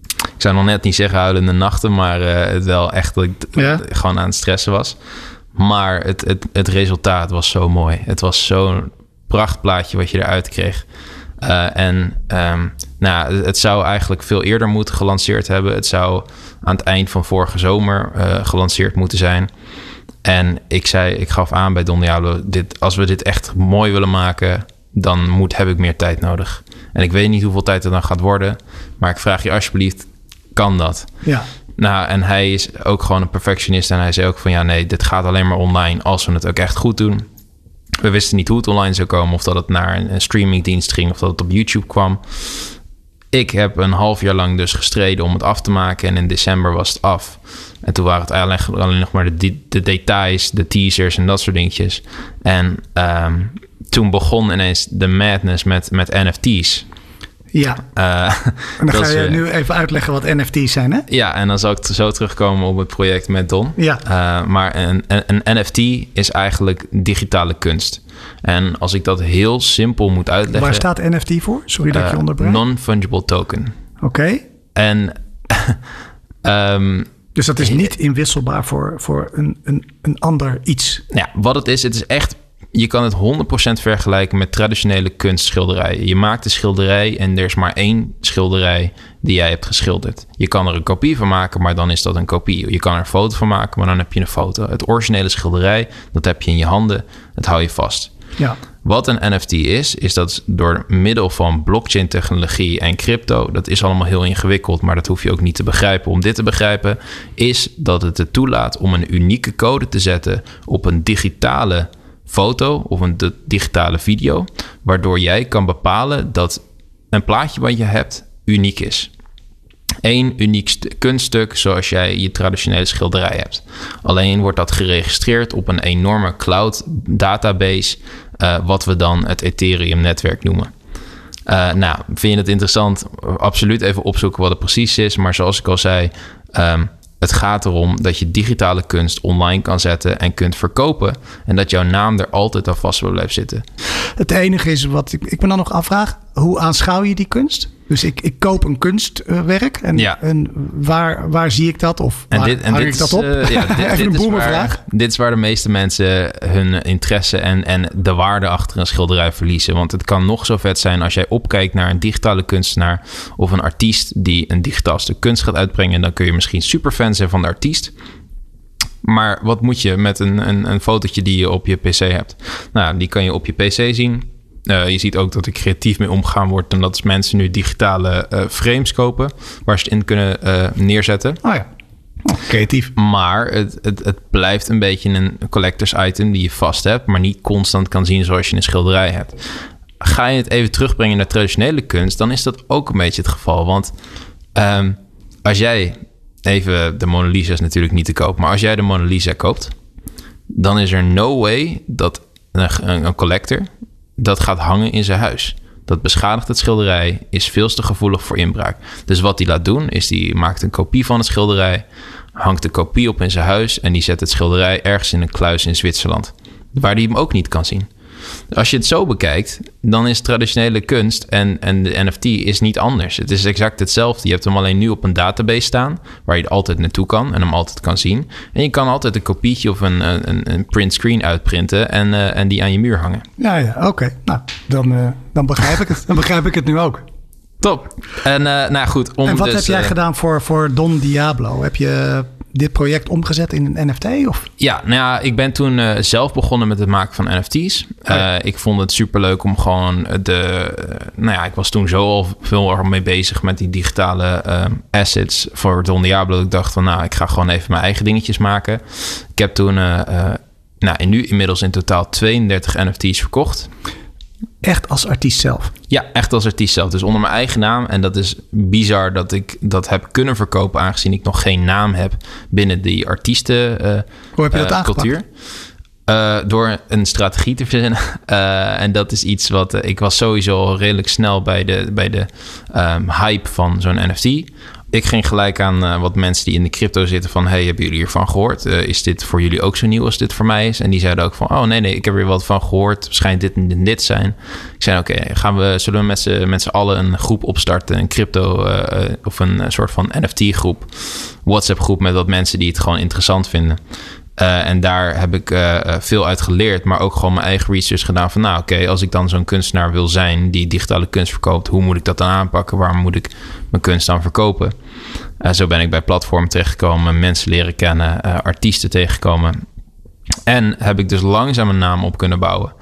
Ik zou nog net niet zeggen huilende nachten, maar uh, het wel echt dat ik ja? gewoon aan het stressen was. Maar het, het, het resultaat was zo mooi. Het was zo'n prachtplaatje wat je eruit kreeg. Uh, en um, nou, het zou eigenlijk veel eerder moeten gelanceerd hebben. Het zou aan het eind van vorige zomer uh, gelanceerd moeten zijn. En ik zei, ik gaf aan bij Don Diablo, dit, als we dit echt mooi willen maken, dan moet, heb ik meer tijd nodig. En ik weet niet hoeveel tijd het dan gaat worden, maar ik vraag je alsjeblieft, kan dat? Ja. Nou, en hij is ook gewoon een perfectionist en hij zei ook van ja, nee, dit gaat alleen maar online als we het ook echt goed doen. We wisten niet hoe het online zou komen, of dat het naar een streamingdienst ging, of dat het op YouTube kwam. Ik heb een half jaar lang dus gestreden om het af te maken en in december was het af. En toen waren het eigenlijk alleen nog maar de, de details, de teasers en dat soort dingetjes. En ehm, toen begon ineens de madness met, met NFT's. Ja. Uh, *laughs* en dan ga je nu even uitleggen wat NFT's zijn, hè? Ja, en dan zal ik zo terugkomen op het project met Don. Ja. Uh, maar een, een, een, NFT is eigenlijk digitale kunst. En als ik dat heel simpel moet uitleggen... Waar staat NFT voor? Sorry dat ik je uh, onderbreek. Non-fungible token. Oké. Okay. En... um, *laughs* dus dat is niet inwisselbaar voor, voor een, een, een ander iets? Ja, wat het is, het is echt je kan het 100% vergelijken met traditionele kunstschilderijen. Je maakt een schilderij en er is maar één schilderij die jij hebt geschilderd. Je kan er een kopie van maken, maar dan is dat een kopie. Je kan er een foto van maken, maar dan heb je een foto. Het originele schilderij, dat heb je in je handen, dat hou je vast. Ja. Wat een NFT is, is dat door middel van blockchain-technologie en crypto, dat is allemaal heel ingewikkeld, maar dat hoef je ook niet te begrijpen. Om dit te begrijpen, is dat het het toelaat om een unieke code te zetten op een digitale foto of een digitale video, waardoor jij kan bepalen dat een plaatje wat je hebt uniek is. Eén uniek kunststuk zoals jij je traditionele schilderij hebt. Alleen wordt dat geregistreerd op een enorme cloud database, uh, wat we dan het Ethereum-netwerk noemen. Uh, nou, vind je het interessant? Absoluut even opzoeken wat het precies is. Maar zoals ik al zei, um, het gaat erom dat je digitale kunst online kan zetten en kunt verkopen. En dat jouw naam er altijd aan vast blijft zitten. Het enige is wat ik, ik me dan nog afvraag: hoe aanschouw je die kunst? Dus ik, ik koop een kunstwerk en, Ja. en waar, waar zie ik dat? Of En waar dit, en hang dit ik dat op? eh, ja, *laughs* dit, Even dit een is boemervraag. waar, dit is waar de meeste mensen hun interesse en, en de waarde achter een schilderij verliezen. Want het kan nog zo vet zijn als jij opkijkt naar een digitale kunstenaar of een artiest die een digitaal stuk kunst gaat uitbrengen. Dan kun je misschien superfan zijn van de artiest. Maar wat moet je met een, een, een fotootje die je op je PC hebt? Nou, die kan je op je PC zien. Uh, je ziet ook dat er creatief mee omgaan wordt. En dat is mensen nu digitale uh, frames kopen. Waar ze het in kunnen uh, neerzetten. Oh ja, oh, creatief. Maar het, het, het blijft een beetje een collectors item die je vast hebt. Maar niet constant kan zien zoals je een schilderij hebt. Ga je het even terugbrengen naar traditionele kunst. Dan is dat ook een beetje het geval. Want um, als jij... Even, de Mona Lisa is natuurlijk niet te koop. Maar als jij de Mona Lisa koopt... Dan is er no way dat een, een collector dat gaat hangen in zijn huis. Dat beschadigt het schilderij, is veel te gevoelig voor inbraak. Dus wat hij laat doen, is die maakt een kopie van het schilderij, hangt de kopie op in zijn huis en die zet het schilderij ergens in een kluis in Zwitserland, waar hij hem ook niet kan zien. Als je het zo bekijkt, dan is traditionele kunst en, en de NFT is niet anders. Het is exact hetzelfde. Je hebt hem alleen nu op een database staan, waar je altijd naartoe kan en hem altijd kan zien. En je kan altijd een kopietje of een, een, een print screen uitprinten en, uh, en die aan je muur hangen. Ja, ja oké. Okay. Nou, dan, uh, dan begrijp ik het. Dan begrijp ik het nu ook. Top. En uh, nou goed. Om en wat dus, heb jij gedaan voor, voor Don Diablo? Heb je dit project omgezet in een NFT? Of? Ja, nou ja, ik ben toen uh, zelf begonnen met het maken van NFT's. Uh, oh ja. Ik vond het superleuk om gewoon de... Uh, nou ja, ik was toen zo al veel mee bezig met die digitale assets voor Don Diablo. Ik dacht van, nou, ik ga gewoon even mijn eigen dingetjes maken. Ik heb toen, nou, nu inmiddels in totaal 32 NFT's verkocht. Echt als artiest zelf? Ja, echt als artiest zelf. Dus onder mijn eigen naam. En dat is bizar dat ik dat heb kunnen verkopen... aangezien ik nog geen naam heb binnen die artiesten uh, Hoe heb je dat uh, cultuur. Uh, door een strategie te verzinnen. Uh, *laughs* en dat is iets wat... Uh, ik was sowieso al redelijk snel bij de, bij de um, hype van zo'n NFT. Ik ging gelijk aan uh, wat mensen die in de crypto zitten van... hey, hebben jullie hiervan gehoord? Uh, is dit voor jullie ook zo nieuw als dit voor mij is? En die zeiden ook van... oh nee, nee, ik heb er wat van gehoord. Schijnt dit en dit, zijn. Ik zei, oké, gaan we zullen we met z'n, allen een groep opstarten? Een crypto uh, of een soort van NFT-groep. WhatsApp-groep met wat mensen die het gewoon interessant vinden. Uh, en daar heb ik uh, veel uit geleerd, maar ook gewoon mijn eigen research gedaan. Van nou, oké, als ik dan zo'n kunstenaar wil zijn die digitale kunst verkoopt, hoe moet ik dat dan aanpakken? Waar moet ik mijn kunst dan verkopen? Uh, zo ben ik bij platformen terechtgekomen, mensen leren kennen, artiesten tegengekomen. En heb ik dus langzaam een naam op kunnen bouwen.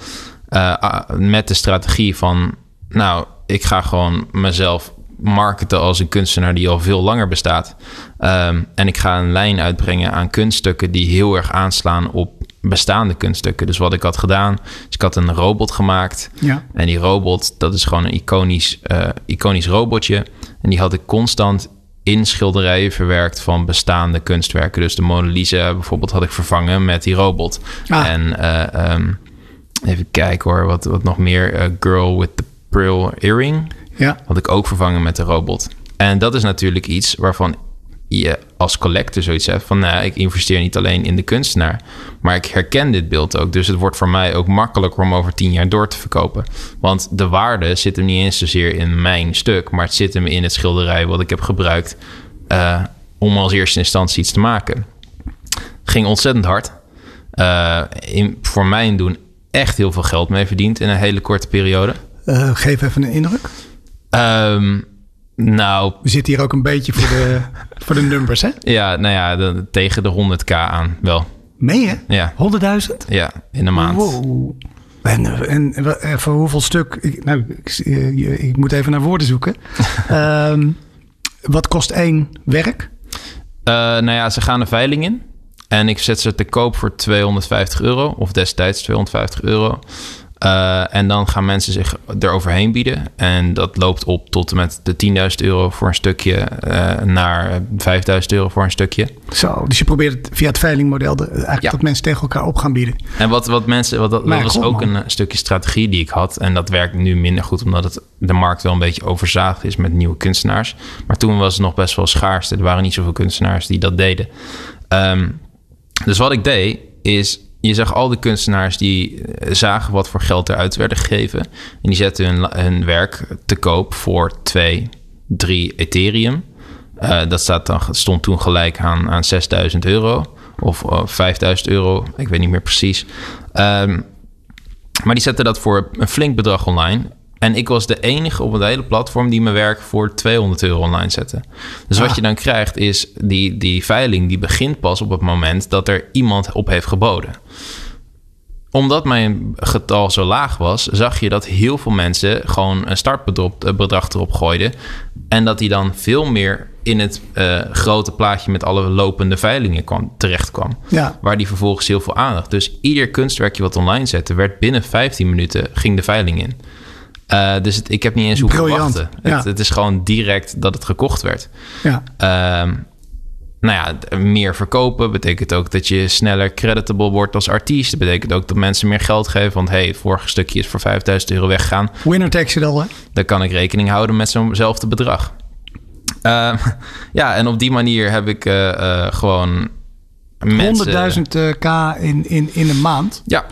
met de strategie van, nou, ik ga gewoon mezelf marketen als een kunstenaar die al veel langer bestaat. Ehm, en ik ga een lijn uitbrengen aan kunststukken die heel erg aanslaan op bestaande kunststukken. Dus wat ik had gedaan, is ik had een robot gemaakt. Ja. En die robot, dat is gewoon een iconisch, eh, iconisch robotje. En die had ik constant in schilderijen verwerkt van bestaande kunstwerken. Dus de Mona Lisa bijvoorbeeld had ik vervangen met die robot. Ah. En eh, ehm, even kijken hoor, wat, wat nog meer. Eh, Girl with the Pearl Earring Ja. had ik ook vervangen met de robot. En dat is natuurlijk iets waarvan je als collector zoiets hebt van... nou, ik investeer niet alleen in de kunstenaar... maar ik herken dit beeld ook. Dus het wordt voor mij ook makkelijker om over tien jaar door te verkopen. Want de waarde zit hem niet eens zozeer in mijn stuk... maar het zit hem in het schilderij wat ik heb gebruikt... eh, om als eerste instantie iets te maken. Ging ontzettend hard. Eh, in, voor mijn doen echt heel veel geld mee verdiend in een hele korte periode. Eh, geef even een indruk. Ehm, nou, We zitten hier ook een beetje voor de, *laughs* voor de numbers, hè? Ja, nou ja, de- tegen de 100k aan wel. Meen je? Ja, 100.000? ja in een maand. Wow. En, en, en voor hoeveel stuk? Ik, nou, ik, eh, ik moet even naar woorden zoeken. *laughs* Ehm, wat kost één werk? Eh, nou ja, ze gaan de veiling in. En ik zet ze te koop voor 250 euro. Of destijds 250 euro. Eh, en dan gaan mensen zich eroverheen bieden. En dat loopt op tot en met de 10.000 euro voor een stukje. eh, naar 5.000 euro voor een stukje. Zo, dus je probeert het via het veilingmodel de, eigenlijk Ja. dat mensen tegen elkaar op gaan bieden. En wat, wat mensen, wat, dat, was ook man. een eh, stukje strategie die ik had. En dat werkt nu minder goed, omdat het, de markt wel een beetje overzaagd is met nieuwe kunstenaars. Maar toen was het nog best wel schaars. Er waren niet zoveel kunstenaars die dat deden. Ehm, dus wat ik deed, is je zag al die kunstenaars die eh, zagen wat voor geld eruit werden gegeven. En die zetten hun, hun werk te koop voor 2, 3 Ethereum. Eh, dat stond toen gelijk aan, aan 6000 euro of eh, 5000 euro. Ik weet niet meer precies. Ehm, maar die zetten dat voor een flink bedrag online. En ik was de enige op het hele platform die mijn werk voor 200 euro online zette. Dus wat Ah. je dan krijgt is, die, die veiling die begint pas op het moment dat er iemand op heeft geboden. Omdat mijn getal zo laag was, zag je dat heel veel mensen gewoon een startbedrag erop gooiden. En dat die dan veel meer in het eh, grote plaatje met alle lopende veilingen kwam, terecht kwam. Ja. Waar die vervolgens heel veel aandacht. Dus ieder kunstwerkje wat online zette, werd binnen 15 minuten ging de veiling in. Eh, dus het, ik heb niet eens hoeven Briljant, wachten. ja. Het, het is gewoon direct dat het gekocht werd. Ja. Ehm, nou ja, meer verkopen betekent ook dat je sneller creditable wordt als artiest. Dat betekent ook dat mensen meer geld geven. Want hey, het vorige stukje is voor 5000 euro weggegaan. Winner takes it all, hè? Dan kan ik rekening houden met zo'nzelfde bedrag. Ehm, *laughs* ja, en op die manier heb ik eh, eh, gewoon mensen... 100.000 eh, k in, in, in een maand. Ja.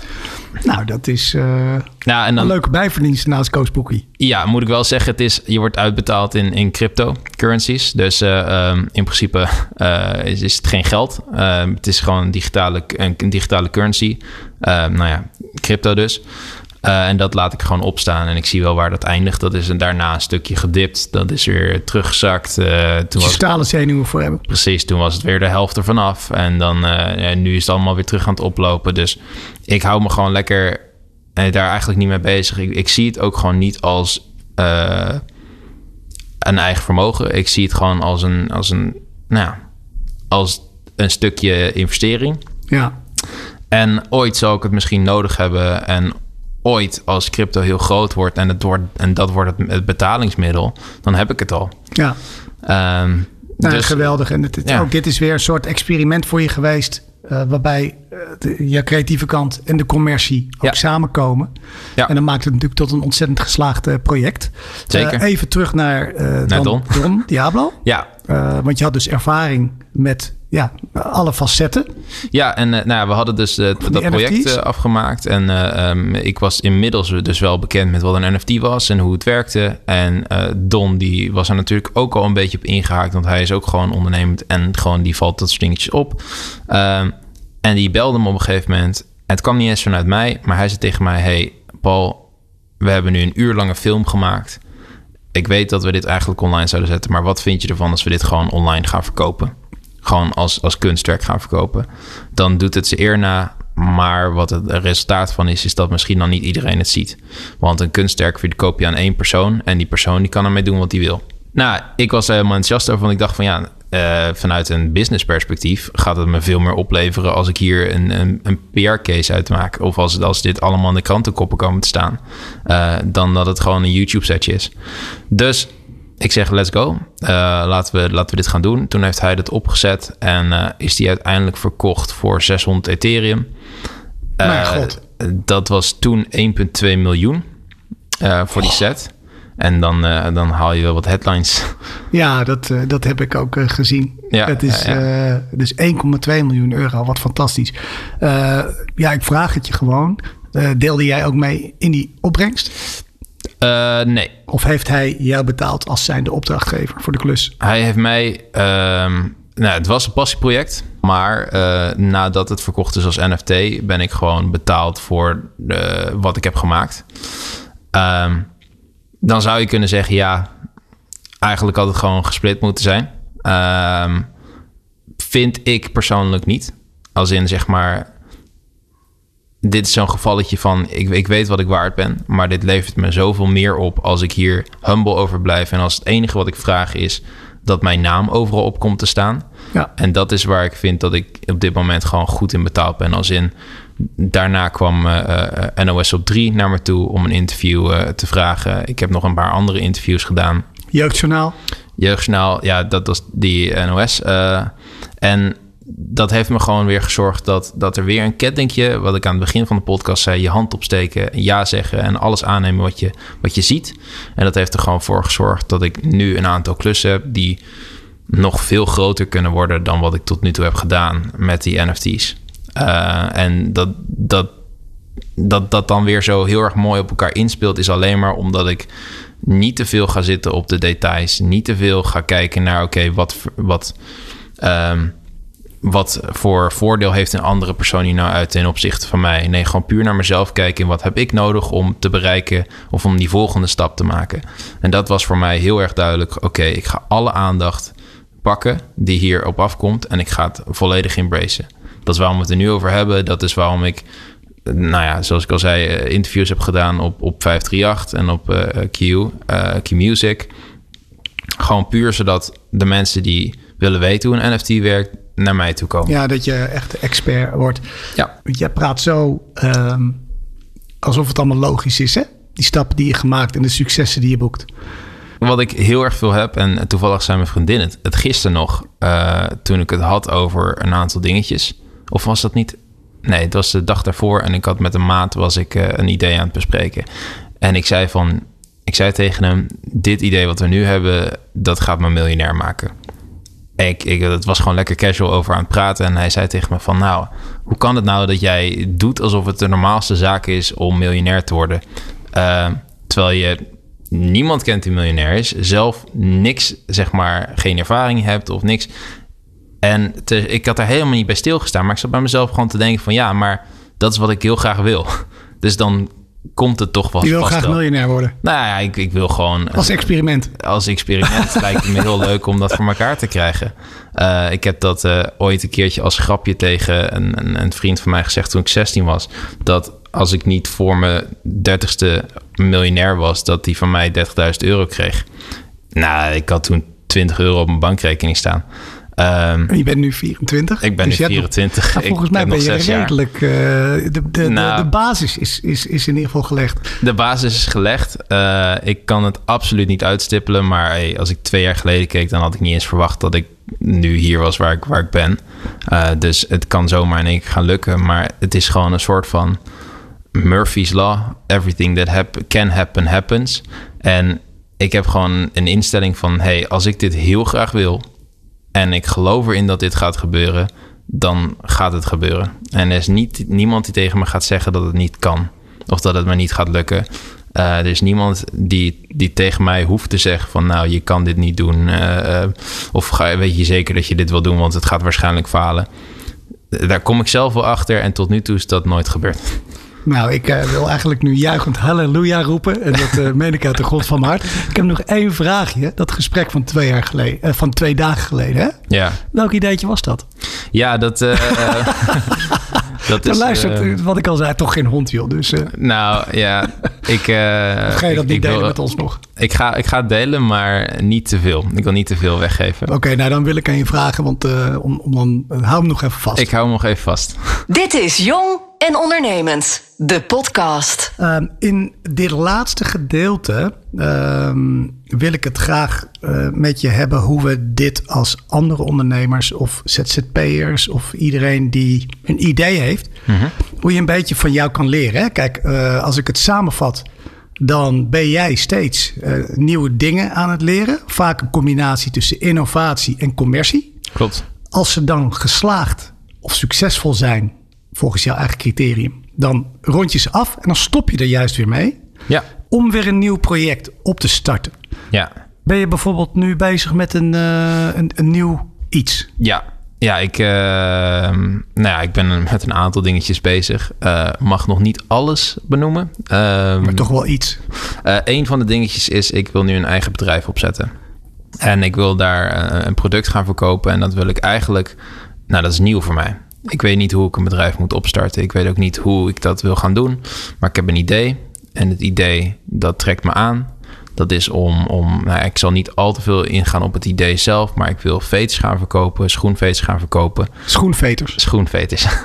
Nou, dat is eh, en een leuke bijverdienst naast Coachbookie. ja, moet ik wel zeggen, het is, je wordt uitbetaald in, in cryptocurrencies. Dus eh, ehm, in principe eh, is, is het geen geld. Ehm, het is gewoon een digitale, een, een digitale currency. Ehm, nou ja, crypto dus. Eh, en dat laat ik gewoon opstaan en ik zie wel waar dat eindigt. Dat is een, daarna een stukje gedipt. Dat is weer teruggezakt. Eh, toen was, stalen zenuwen voor hebben. precies, toen was het weer de helft ervan af. En dan, ja, nu is het allemaal weer terug aan het oplopen. Dus ik hou me gewoon lekker daar eigenlijk niet mee bezig. Ik, ik zie het ook gewoon niet als een eigen vermogen. Ik zie het gewoon als een, als een, nou, ja, als een stukje investering. Ja. En ooit zal ik het misschien nodig hebben. En ooit, als crypto heel groot wordt en, het wordt, en dat wordt het, het betalingsmiddel, dan heb ik het al. Ja. Ehm, Nou, dus, geweldig. En het, het- ja. ook dit is weer een soort experiment voor je geweest. eh, waarbij eh, de, je creatieve kant en de commercie ook Ja. samenkomen. Ja. En dan maakt het natuurlijk tot een ontzettend geslaagd eh, project. Zeker. Even terug naar, Naar Don, Don. Don Diablo. Ja, want je had dus ervaring met ja, alle facetten. Ja, en eh, nou ja, we hadden dus eh, dat project eh, afgemaakt. En eh, ehm, ik was inmiddels dus wel bekend met wat een NFT was en hoe het werkte. En Don, die was er natuurlijk ook al een beetje op ingehaakt. Want hij is ook gewoon ondernemend en gewoon die valt dat soort dingetjes op. Ehm, en die belde me op een gegeven moment. En het kwam niet eens vanuit mij, maar hij zei tegen mij... Hey Paul, we hebben nu een uur lange film gemaakt. Ik weet dat we dit eigenlijk online zouden zetten, maar wat vind je ervan als we dit gewoon online gaan verkopen? Gewoon als, als kunstwerk gaan verkopen. Dan doet het ze eer na. Maar wat het resultaat van is, is dat misschien dan niet iedereen het ziet. Want een kunstwerk verkoop je aan één persoon. En die persoon die kan ermee doen wat hij wil. Nou, ik was helemaal enthousiast over, want ik dacht van ja, uh, vanuit een business perspectief gaat het me veel meer opleveren als ik hier een, een, een PR-case uitmaak. Of als, als dit allemaal in de krantenkoppen komen te staan. Uh, dan dat het gewoon een YouTube-setje is. Dus ik zeg, let's go. Uh, laten, we, laten we dit gaan doen. Toen heeft hij het opgezet en is die uiteindelijk verkocht voor 600 Ethereum. Mijn god. Dat was toen 1,2 miljoen voor die set. En dan, uh, dan haal je wel wat headlines. Ja, dat, uh, dat heb ik ook uh, gezien. Ja, het is ja, ja. dus 1,2 miljoen euro. Wat fantastisch. ja, ik vraag het je gewoon. deelde jij ook mee in die opbrengst? Nee. Of heeft hij jou betaald als zijnde opdrachtgever voor de klus? Hij heeft mij... Um, nou, het was een passieproject. Maar nadat het verkocht is als NFT... ben ik gewoon betaald voor wat ik heb gemaakt. Um, dan zou je kunnen zeggen, ja, eigenlijk had het gewoon gesplit moeten zijn. Um, vind ik persoonlijk niet. Als in zeg maar, dit is zo'n gevalletje van, ik, ik weet wat ik waard ben, maar dit levert me zoveel meer op als ik hier humble over blijf. En als het enige wat ik vraag is dat mijn naam overal op komt te staan. Ja. En dat is waar ik vind dat ik op dit moment gewoon goed in betaald ben. Als in, daarna kwam uh, eh, eh, NOS op 3 naar me toe om een interview uh, te vragen. Ik heb nog een paar andere interviews gedaan. Jeugdjournaal? Jeugdjournaal, ja, dat was die NOS. En dat heeft me gewoon weer gezorgd dat, dat er weer een kettingje, wat ik aan het begin van de podcast zei, je hand opsteken, ja zeggen en alles aannemen wat je, wat je ziet. En dat heeft er gewoon voor gezorgd dat ik nu een aantal klussen heb die nog veel groter kunnen worden dan wat ik tot nu toe heb gedaan met die NFT's. Uh, en dat, dat, dat dat dan weer zo heel erg mooi op elkaar inspeelt, is alleen maar omdat ik niet te veel ga zitten op de details. Niet te veel ga kijken naar, oké, wat, wat, um, wat voor voordeel heeft een andere persoon hier nou uit ten opzichte van mij. Nee, gewoon puur naar mezelf kijken. En wat heb ik nodig om te bereiken of om die volgende stap te maken. En dat was voor mij heel erg duidelijk. Oké, ik ga alle aandacht pakken die hier op afkomt. En ik ga het volledig embracen. Dat is waarom we het er nu over hebben. Dat is waarom ik, nou ja, zoals ik al zei, eh, interviews heb gedaan op, op 538 en op uh, Q, Q Music. Gewoon puur zodat de mensen die willen weten hoe een NFT werkt, naar mij toe komen. Ja, dat je echt expert wordt. Ja. Je praat zo um, alsof het allemaal logisch is, hè? Die stappen die je gemaakt en de successen die je boekt. Wat ik heel erg veel heb, en toevallig zijn mijn vriendinnen het, het gisteren nog, uh, toen ik het had over een aantal dingetjes. Of was dat niet? Nee, het was de dag daarvoor en ik had met een maat was ik uh, een idee aan het bespreken. En ik zei van, ik zei tegen hem, dit idee wat we nu hebben, dat gaat me miljonair maken ik, ik, was gewoon lekker casual over aan het praten. En hij zei tegen me van, nou, hoe kan het nou dat jij doet alsof het de normaalste zaak is om miljonair te worden? Uh, terwijl je niemand kent die miljonair is, zelf niks, zeg maar, geen ervaring hebt of niks. En ik had daar helemaal niet bij stilgestaan, maar ik zat bij mezelf gewoon te denken van, ja, maar dat is wat ik heel graag wil. *laughs* Dus dan komt het toch wel. Je wil graag miljonair worden? Nou ja, ik, ik wil gewoon... Als experiment? Als experiment *laughs* lijkt het me heel leuk om dat voor elkaar te krijgen. Uh, ik heb dat uh, ooit een keertje als grapje tegen een, een, een, vriend van mij gezegd toen ik 16 was. Dat als ik niet voor mijn dertigste miljonair was, dat die van mij 30.000 euro kreeg. Nou, ik had toen 20 euro op mijn bankrekening staan. Um, je bent nu 24. Ik ben dus nu 24. Nog, volgens mij ben je redelijk. Uh, de, de, de, nou, de, basis is, is, is in ieder geval gelegd. De basis is gelegd. Uh, ik kan het absoluut niet uitstippelen. Maar hey, als ik twee jaar geleden keek, dan had ik niet eens verwacht dat ik nu hier was waar ik, waar ik ben. Uh, dus het kan zomaar in één keer gaan lukken. Maar het is gewoon een soort van Murphy's Law. Everything that hap can happen, happens. En ik heb gewoon een instelling van: hey, als ik dit heel graag wil en ik geloof erin dat dit gaat gebeuren, dan gaat het gebeuren. En er is niet, niemand die tegen me gaat zeggen dat het niet kan. Of dat het me niet gaat lukken. Uh, er is niemand die, die tegen mij hoeft te zeggen van nou, je kan dit niet doen. Uh, of ga, weet je zeker dat je dit wil doen, want het gaat waarschijnlijk falen. Daar kom ik zelf wel achter en tot nu toe is dat nooit gebeurd. Nou, ik uh, wil eigenlijk nu juichend halleluja roepen. En dat uh, meen ik uit de grond van mijn hart. Ik heb nog één vraagje. Dat gesprek van twee, jaar geleden, uh, van twee dagen geleden. Hè? Ja. Welk ideetje was dat? Ja, dat... *laughs* *laughs* Dat Dan is, luistert, eh, eh, wat ik al zei, toch geen hond, joh. Dus eh, nou ja, ik. eh, of ga je dat ik- niet ik delen wil- met ons nog? Ik ga, ik ga het delen, maar niet te veel. Ik wil niet te veel weggeven. Oké, nou dan wil ik aan je vragen, want eh, om, om dan, hou hem nog even vast. Ik hou hem nog even vast. *laughs* Dit is Jong en Ondernemend, de podcast. Ehm, in dit laatste gedeelte ehm, wil ik het graag eh, met je hebben hoe we dit als andere ondernemers of ZZP'ers of iedereen die een idee heeft, hoe je een beetje van jou kan leren. Hè? Kijk, eh, als ik het samenvat, dan ben jij steeds eh, nieuwe dingen aan het leren. Vaak een combinatie tussen innovatie en commercie. Klopt. Als ze dan geslaagd of succesvol zijn volgens jouw eigen criterium, dan rond je ze af en dan stop je er juist weer mee Ja. Om weer een nieuw project op te starten. Ja. Ben je bijvoorbeeld nu bezig met een, eh, een, een nieuw iets? Ja. Ja, ik, eh, nou ja, ik ben met een aantal dingetjes bezig. Eh, mag nog niet alles benoemen. Ehm, Maar toch wel iets. Een van de dingetjes is, ik wil nu een eigen bedrijf opzetten. En ik wil daar een product gaan verkopen. En dat wil ik eigenlijk, nou dat is nieuw voor mij. Ik weet niet hoe ik een bedrijf moet opstarten. Ik weet ook niet hoe ik dat wil gaan doen. Maar ik heb een idee. En het idee, dat trekt me aan. Dat is om, om nou, ik zal niet al te veel ingaan op het idee zelf. Maar ik wil veters gaan verkopen, schoenveters gaan verkopen Schoenveters. schoenveters. *laughs*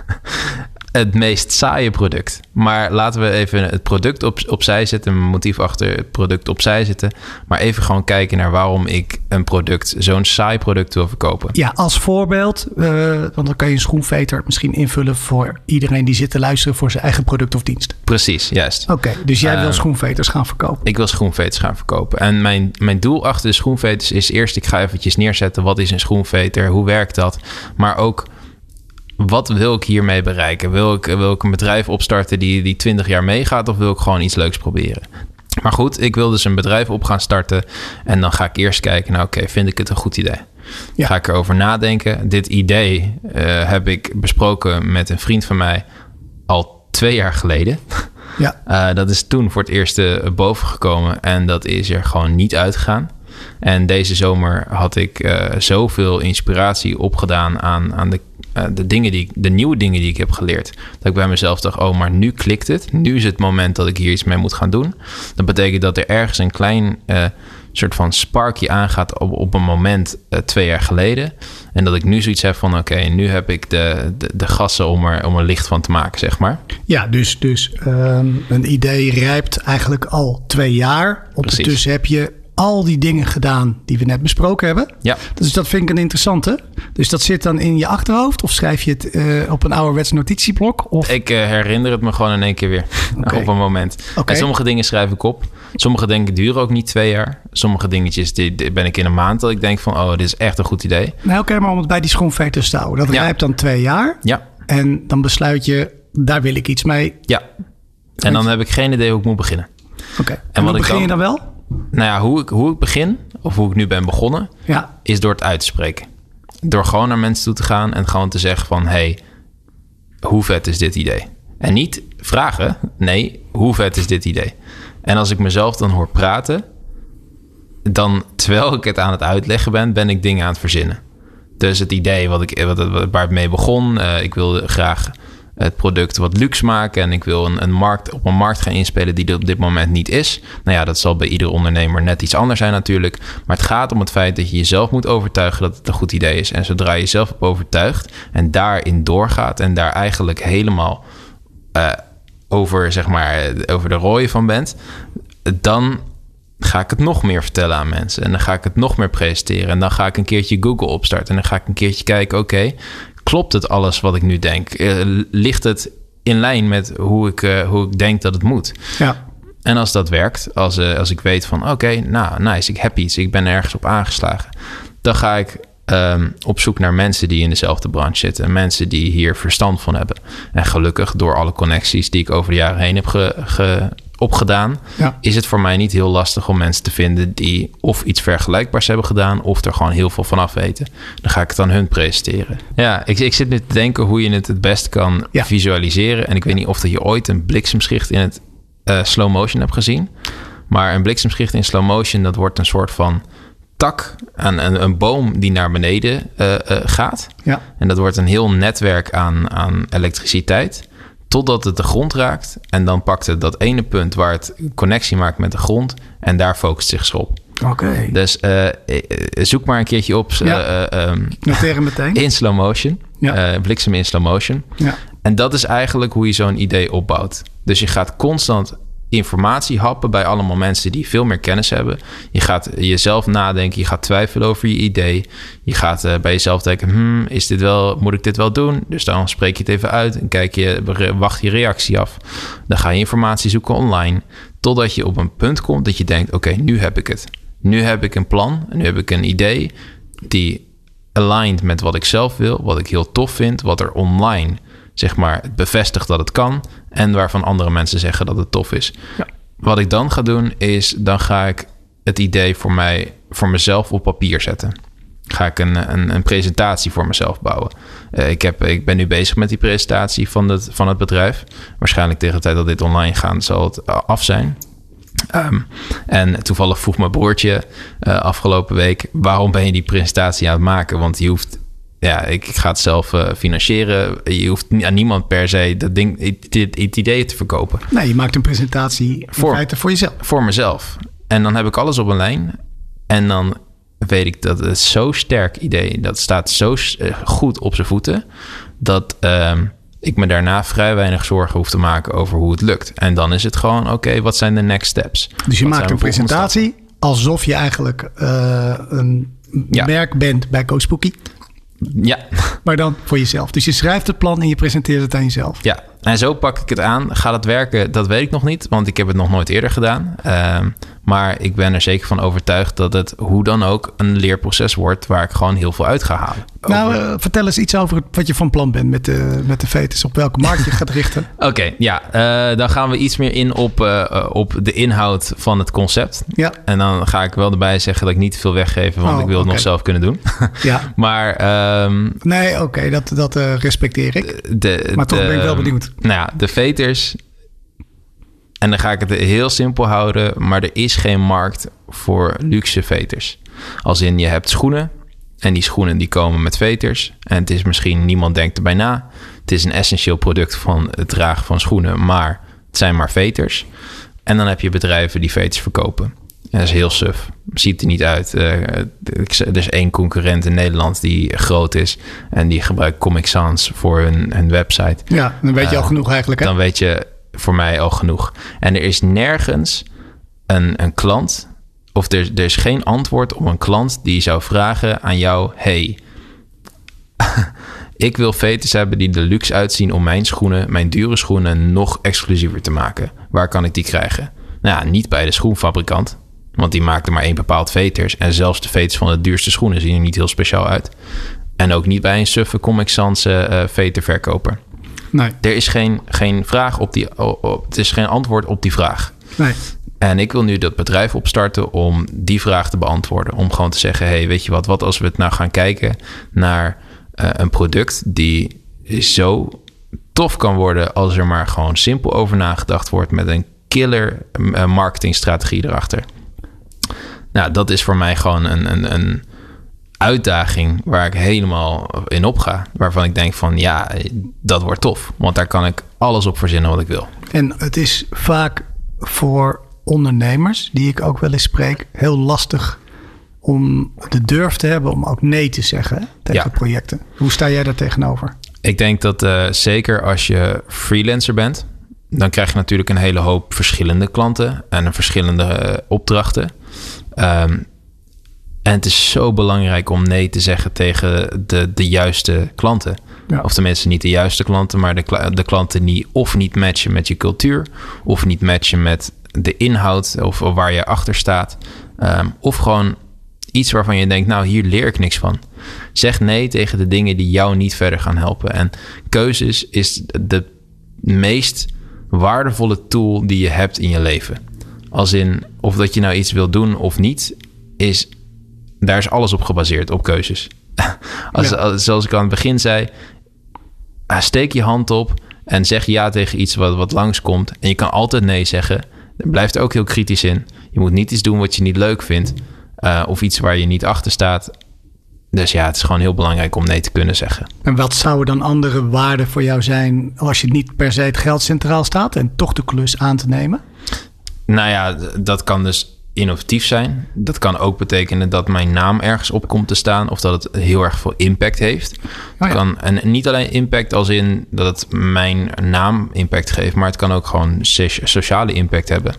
het meest saaie product. Maar laten we even het product op, opzij zetten, mijn motief achter het product opzij zetten. Maar even gewoon kijken naar waarom ik een product, zo'n saai product wil verkopen. Ja, als voorbeeld, eh, want dan kan je een schoenveter misschien invullen voor iedereen die zit te luisteren voor zijn eigen product of dienst. Precies, juist. Oké, dus jij wil Eh, schoenveters gaan verkopen. Ik wil schoenveters gaan verkopen. En mijn, mijn doel achter de schoenveters is eerst... ik ga eventjes neerzetten, wat is een schoenveter? Hoe werkt dat? Maar ook, wat wil ik hiermee bereiken? Wil ik, wil ik een bedrijf opstarten die, die 20 jaar meegaat... of wil ik gewoon iets leuks proberen? Maar goed, ik wil dus een bedrijf op gaan starten... en dan ga ik eerst kijken, nou oké, vind ik het een goed idee? Ja. Ga ik erover nadenken. Dit idee eh, heb ik besproken met een vriend van mij... al twee jaar geleden... Ja, Uh, *laughs* dat is toen voor het eerst eh, boven gekomen en dat is er gewoon niet uitgegaan. En deze zomer had ik eh, zoveel inspiratie opgedaan aan, aan de, eh, de, dingen die, de nieuwe dingen die ik heb geleerd. Dat ik bij mezelf dacht, oh, maar nu klikt het. Nu is het moment dat ik hier iets mee moet gaan doen. Dat betekent dat er ergens een klein eh, soort van sparkje aangaat op, op een moment eh, twee jaar geleden. En dat ik nu zoiets heb van, oké, nu heb ik de, de, de gassen om er, om er licht van te maken, zeg maar. ja dus, dus ehm, een idee rijpt eigenlijk al twee jaar. Ondertussen heb je al die dingen gedaan die we net besproken hebben. Ja. Dus dat vind ik een interessante. Dus dat zit dan in je achterhoofd? Of schrijf je het eh, op een ouderwets notitieblok? Of... Ik eh, herinner het me gewoon in één keer weer. *laughs* Op een moment. En sommige dingen schrijf ik op. Sommige dingen duren ook niet twee jaar. Sommige dingetjes die, die ben ik in een maand dat ik denk van... oh, dit is echt een goed idee. Nou, oké, maar om het bij die schoenveters te houden. Dat Ja. rijpt dan twee jaar. Ja, En dan besluit je, daar wil ik iets mee. ja. En dan heb ik geen idee hoe ik moet beginnen. Oké. En, wat ik begin dan- je dan wel? Nou ja, hoe ik, hoe ik begin, of hoe ik nu ben begonnen... Ja. is door het uit te spreken. Door gewoon naar mensen toe te gaan en gewoon te zeggen van... hey, hoe vet is dit idee? En niet vragen, nee, hoe vet is dit idee? En als ik mezelf dan hoor praten... dan terwijl ik het aan het uitleggen ben, ben ik dingen aan het verzinnen. Dus het idee wat ik, wat, waar het mee begon... eh, ik wilde graag het product wat luxe maken... en ik wil een, een markt, op een markt gaan inspelen die er op dit moment niet is. Nou ja, dat zal bij iedere ondernemer net iets anders zijn natuurlijk. Maar het gaat om het feit dat je jezelf moet overtuigen... dat het een goed idee is. En zodra je jezelf op overtuigt en daarin doorgaat... en daar eigenlijk helemaal eh, over, zeg maar, over de rooien van bent... dan ga ik het nog meer vertellen aan mensen. En dan ga ik het nog meer presenteren. En dan ga ik een keertje Google opstarten. En dan ga ik een keertje kijken, oké, klopt het alles wat ik nu denk? Eh, ligt het in lijn met hoe ik, eh, hoe ik denk dat het moet? Ja. En als dat werkt, als, eh, als ik weet van oké, nou nice, ik heb iets, ik ben ergens op aangeslagen, dan ga ik ehm, op zoek naar mensen die in dezelfde branche zitten, mensen die hier verstand van hebben. En gelukkig door alle connecties die ik over de jaren heen heb ge, ge- opgedaan, Ja. is het voor mij niet heel lastig om mensen te vinden die of iets vergelijkbaars hebben gedaan, of er gewoon heel veel van af weten. Dan ga ik het aan hun presenteren. Ja, ik, ik zit nu te denken hoe je het het best kan Ja. visualiseren. En ik weet niet of dat je ooit een bliksemschicht in het eh, slow motion hebt gezien. Maar een bliksemschicht in slow motion, dat wordt een soort van tak, aan een, een boom die naar beneden uh, uh, gaat. Ja. En dat wordt een heel netwerk aan, aan elektriciteit. Totdat het de grond raakt. En dan pakt het dat ene punt waar het connectie maakt met de grond. En daar focust zich op. Oké. Dus uh, zoek maar een keertje op. Ja. Um, Noteren meteen. In slow motion. Ja. bliksem in slow motion. Ja. En dat is eigenlijk hoe je zo'n idee opbouwt. Dus je gaat constant informatie happen bij allemaal mensen die veel meer kennis hebben. Je gaat jezelf nadenken, je gaat twijfelen over je idee. Je gaat uh, bij jezelf denken, hmm, is dit wel, moet ik dit wel doen? Dus dan spreek je het even uit en kijk je, wacht je reactie af. Dan ga je informatie zoeken online, totdat je op een punt komt dat je denkt, oké, nu heb ik het. Nu heb ik een plan, nu heb ik een idee die aligned met wat ik zelf wil, wat ik heel tof vind, wat er online zeg maar bevestigt dat het kan en waarvan andere mensen zeggen dat het tof is. Ja. Wat ik dan ga doen is, dan ga ik het idee voor mij, voor mezelf op papier zetten. Ga ik een, een, een presentatie voor mezelf bouwen. Uh, ik, heb, ik ben nu bezig met die presentatie van het, van het bedrijf. Waarschijnlijk tegen de tijd dat dit online gaat, zal het af zijn. Um, en toevallig vroeg mijn broertje uh, afgelopen week: waarom ben je die presentatie aan het maken? Want je hoeft ja, ik ga het zelf uh, financieren. Je hoeft aan niemand per se dat ding, het, het idee te verkopen. Nee, je maakt een presentatie voor, feite voor jezelf. Voor mezelf. En dan heb ik alles op een lijn. En dan weet ik dat het zo sterk idee, dat staat zo uh, goed op zijn voeten, dat uh, ik me daarna vrij weinig zorgen hoef te maken over hoe het lukt. En dan is het gewoon, oké, okay, wat zijn de next steps? Dus je wat maakt een presentatie alsof je eigenlijk uh, een Ja. merk bent bij CoSpooky. Ja, Maar dan voor jezelf. Dus je schrijft het plan en je presenteert het aan jezelf. ja. En zo pak ik het aan. Gaat het werken? Dat weet ik nog niet, want ik heb het nog nooit eerder gedaan. Ehm, maar ik ben er zeker van overtuigd dat het hoe dan ook een leerproces wordt waar ik gewoon heel veel uit ga halen. Nou, uh, vertel eens iets over wat je van plan bent met de, met de fetus. Op welke markt je gaat richten. *laughs* Oké, okay, ja. Uh, dan gaan we iets meer in op, uh, op de inhoud van het concept. Ja. En dan ga ik wel erbij zeggen dat ik niet te veel weggeef, want Oh, ik wil het nog zelf kunnen doen. *laughs* ja. maar um, Nee, oké, okay, dat, dat respecteer ik. de, Maar toch de, ben ik wel benieuwd. Nou ja, de veters. En dan ga ik het heel simpel houden, maar er is geen markt voor luxe veters. Als in je hebt schoenen en die schoenen die komen met veters. En het is misschien, niemand denkt erbij na. Het is een essentieel product van het dragen van schoenen, maar het zijn maar veters. En dan heb je bedrijven die veters verkopen. Dat is heel suf. Ziet er niet uit. Uh, er is één concurrent in Nederland die groot is. En die gebruikt Comic Sans voor hun, hun website. Ja, dan weet je al genoeg eigenlijk. Hè? Dan weet je voor mij al genoeg. En er is nergens een, een klant... of er, er is geen antwoord op een klant die zou vragen aan jou... hey, *laughs* ik wil veters hebben die er luxe uitzien... om mijn schoenen, mijn dure schoenen, nog exclusiever te maken. Waar kan ik die krijgen? Nou ja, niet bij de schoenfabrikant... Want die maakte maar één bepaald veters. En zelfs de veters van de duurste schoenen zien er niet heel speciaal uit. En ook niet bij een suffe Comic Sans uh, veterverkoper. Nee. Er is geen, geen vraag op die... Op, het is geen antwoord op die vraag. Nee. En ik wil nu dat bedrijf opstarten om die vraag te beantwoorden. Om gewoon te zeggen, hey, weet je wat? Wat als we het nou gaan kijken naar uh, een product die zo tof kan worden... als er maar gewoon simpel over nagedacht wordt... met een killer uh, marketingstrategie erachter. Nou, dat is voor mij gewoon een, een, een uitdaging waar ik helemaal in opga. Waarvan ik denk van ja, dat wordt tof. Want daar kan ik alles op verzinnen wat ik wil. En het is vaak voor ondernemers, die ik ook wel eens spreek, heel lastig om de durf te hebben om ook nee te zeggen hè, tegen Ja. projecten. Hoe sta jij daar tegenover? Ik denk dat uh, zeker als je freelancer bent, dan krijg je natuurlijk een hele hoop verschillende klanten en verschillende uh, opdrachten. Um, en het is zo belangrijk om nee te zeggen tegen de, de juiste klanten. Ja. Of tenminste niet de juiste klanten, maar de, de klanten die of niet matchen met je cultuur, of niet matchen met de inhoud of waar je achter staat. Um, of gewoon iets waarvan je denkt, nou hier leer ik niks van. Zeg nee tegen de dingen die jou niet verder gaan helpen. En keuzes is de meest waardevolle tool die je hebt in je leven. Als in of dat je nou iets wil doen of niet, is daar is alles op gebaseerd, op keuzes. *laughs* Als, Ja. als, zoals ik aan het begin zei, steek je hand op en zeg ja tegen iets wat, wat langskomt. En je kan altijd nee zeggen. Daar blijft er ook heel kritisch in. Je moet niet iets doen wat je niet leuk vindt. uh, of iets waar je niet achter staat. Dus ja, het is gewoon heel belangrijk om nee te kunnen zeggen. En wat zouden dan andere waarden voor jou zijn als je niet per se het geld centraal staat en toch de klus aan te nemen? Nou ja, dat kan dus innovatief zijn. Dat kan ook betekenen dat mijn naam ergens op komt te staan of dat het heel erg veel impact heeft. Oh kan, en niet alleen impact als in dat het mijn naam impact geeft, maar het kan ook gewoon sociale impact hebben.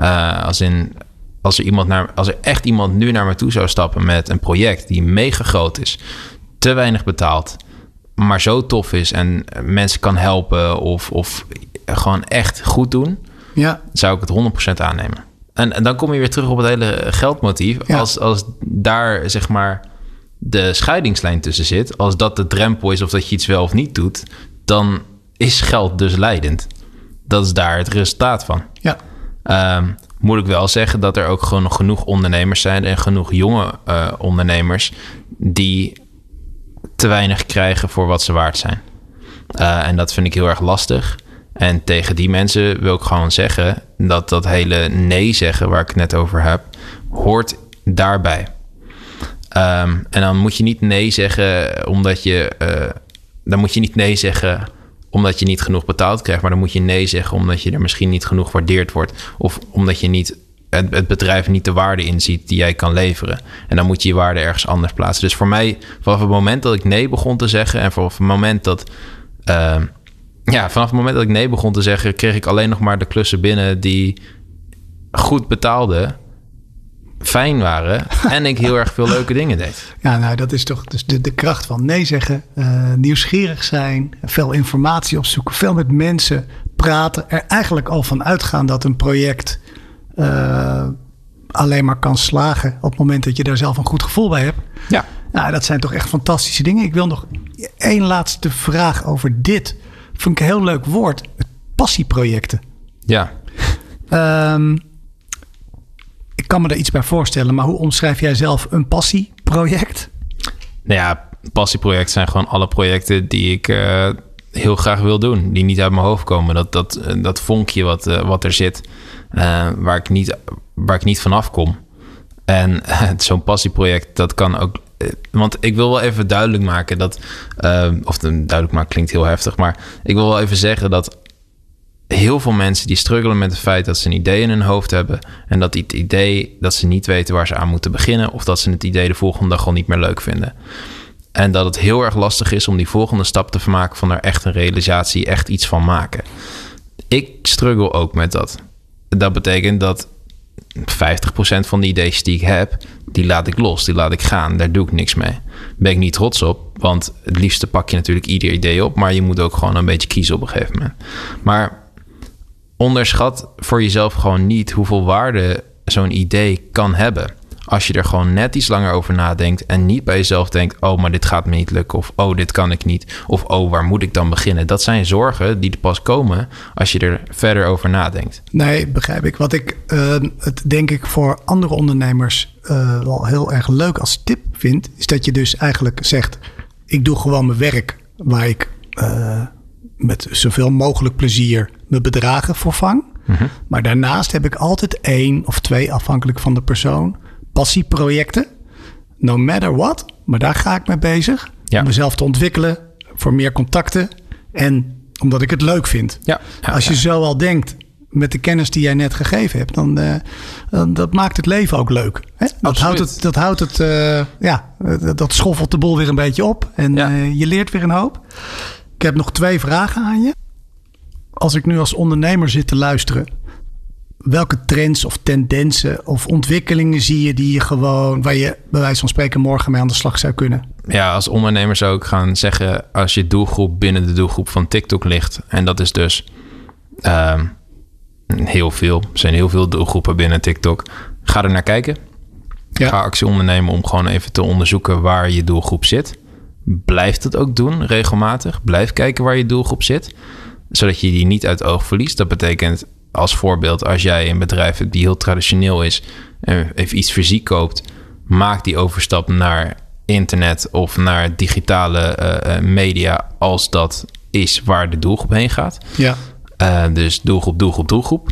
Uh, als in als er, iemand naar, als er echt iemand nu naar me toe zou stappen met een project die mega groot is, te weinig betaald, maar zo tof is en mensen kan helpen of, of gewoon echt goed doen, ja. zou ik het 100% aannemen. En, en dan kom je weer terug op het hele geldmotief. Als, als daar zeg maar de scheidingslijn tussen zit, als dat de drempel is of dat je iets wel of niet doet, dan is geld dus leidend. Dat is daar het resultaat van. Ja. Um, moet ik wel zeggen dat er ook gewoon nog genoeg ondernemers zijn en genoeg jonge uh, ondernemers die te weinig krijgen voor wat ze waard zijn. Uh, en dat vind ik heel erg lastig. En tegen die mensen wil ik gewoon zeggen dat dat hele nee zeggen waar ik het net over heb, hoort daarbij. Um, en dan moet je niet nee zeggen omdat je. Uh, dan moet je niet nee zeggen omdat je niet genoeg betaald krijgt, maar dan moet je nee zeggen omdat je er misschien niet genoeg waardeerd wordt. Of omdat je niet het, bedrijf niet de waarde inziet die jij kan leveren. En dan moet je je waarde ergens anders plaatsen. Dus voor mij, vanaf het moment dat ik nee begon te zeggen en vanaf het moment dat. Uh, ja, vanaf het moment dat ik nee begon te zeggen, kreeg ik alleen nog maar de klussen binnen die goed betaalden fijn waren *laughs* en ik heel erg veel leuke dingen deed. Ja, nou dat is toch dus de, de kracht van nee zeggen, uh, nieuwsgierig zijn, veel informatie opzoeken, veel met mensen praten, er eigenlijk al van uitgaan dat een project uh, alleen maar kan slagen op het moment dat je daar zelf een goed gevoel bij hebt. Ja. Nou, dat zijn toch echt fantastische dingen. Ik wil nog één laatste vraag over dit. Vind ik een heel leuk woord. Passieprojecten. Ja. um, ik kan me er iets bij voorstellen, maar hoe omschrijf jij zelf een passieproject? Nou ja, passieprojecten zijn gewoon alle projecten die ik uh, heel graag wil doen, die niet uit mijn hoofd komen. Dat, dat, eh, dat vonkje wat, uh, wat er zit, uh, waar, ik niet, waar ik niet vanaf kom. En *laughs* zo'n passieproject, dat kan ook. Want ik wil wel even duidelijk maken dat. of duidelijk maken klinkt heel heftig, maar ik wil wel even zeggen dat heel veel mensen die struggelen met het feit dat ze een idee in hun hoofd hebben. En dat het idee dat ze niet weten waar ze aan moeten beginnen. Of dat ze het idee de volgende dag al niet meer leuk vinden. En dat het heel erg lastig is om die volgende stap te maken van er echt een realisatie, echt iets van maken. Ik struggle ook met dat. Dat betekent dat 50% van de ideeën die ik heb, die laat ik los, die laat ik gaan. Daar doe ik niks mee. Ben ik niet trots op, want het liefste pak je natuurlijk ieder idee op, maar je moet ook gewoon een beetje kiezen op een gegeven moment. Maar onderschat voor jezelf gewoon niet hoeveel waarde zo'n idee kan hebben. Als je er gewoon net iets langer over nadenkt en niet bij jezelf denkt: oh, maar dit gaat me niet lukken. Of oh, dit kan ik niet. Of oh, waar moet ik dan beginnen? Dat zijn zorgen die er pas komen als je er verder over nadenkt. Nee, begrijp ik. Wat ik uh, het denk ik voor andere ondernemers uh, wel heel erg leuk als tip vind, is dat je dus eigenlijk zegt: ik doe gewoon mijn werk waar ik. Uh, met zoveel mogelijk plezier mijn bedragen voorvang. Mhm. Maar daarnaast heb ik altijd één of twee, afhankelijk van de persoon, passieprojecten. No matter what, maar daar ga ik mee bezig. Om mezelf te ontwikkelen, voor meer contacten en omdat ik het leuk vind. Ja, Als je zo al denkt, met de kennis die jij net gegeven hebt, dan, uh, dat maakt het leven ook leuk. Hè? Dat houdt het, dat, houdt het uh, ja, dat schoffelt de boel weer een beetje op en uh, je leert weer een hoop. Ik heb nog twee vragen aan je. Als ik nu als ondernemer zit te luisteren, welke trends of tendensen of ontwikkelingen zie je die je gewoon, waar je bij wijze van spreken morgen mee aan de slag zou kunnen? Ja, als ondernemer zou ik gaan zeggen, als je doelgroep binnen de doelgroep van TikTok ligt, en dat is dus uh, heel veel, er zijn heel veel doelgroepen binnen TikTok, ga er naar kijken. Ja. Ga actie ondernemen om gewoon even te onderzoeken waar je doelgroep zit. Blijf het ook doen regelmatig. Blijf kijken waar je doelgroep zit, zodat je die niet uit oog verliest. Dat betekent als voorbeeld, als jij een bedrijf hebt die heel traditioneel is en even iets fysiek koopt, maak die overstap naar internet of naar digitale eh, eh, media als dat is waar de doelgroep heen gaat. Ja. Uh, dus doelgroep, doelgroep, doelgroep.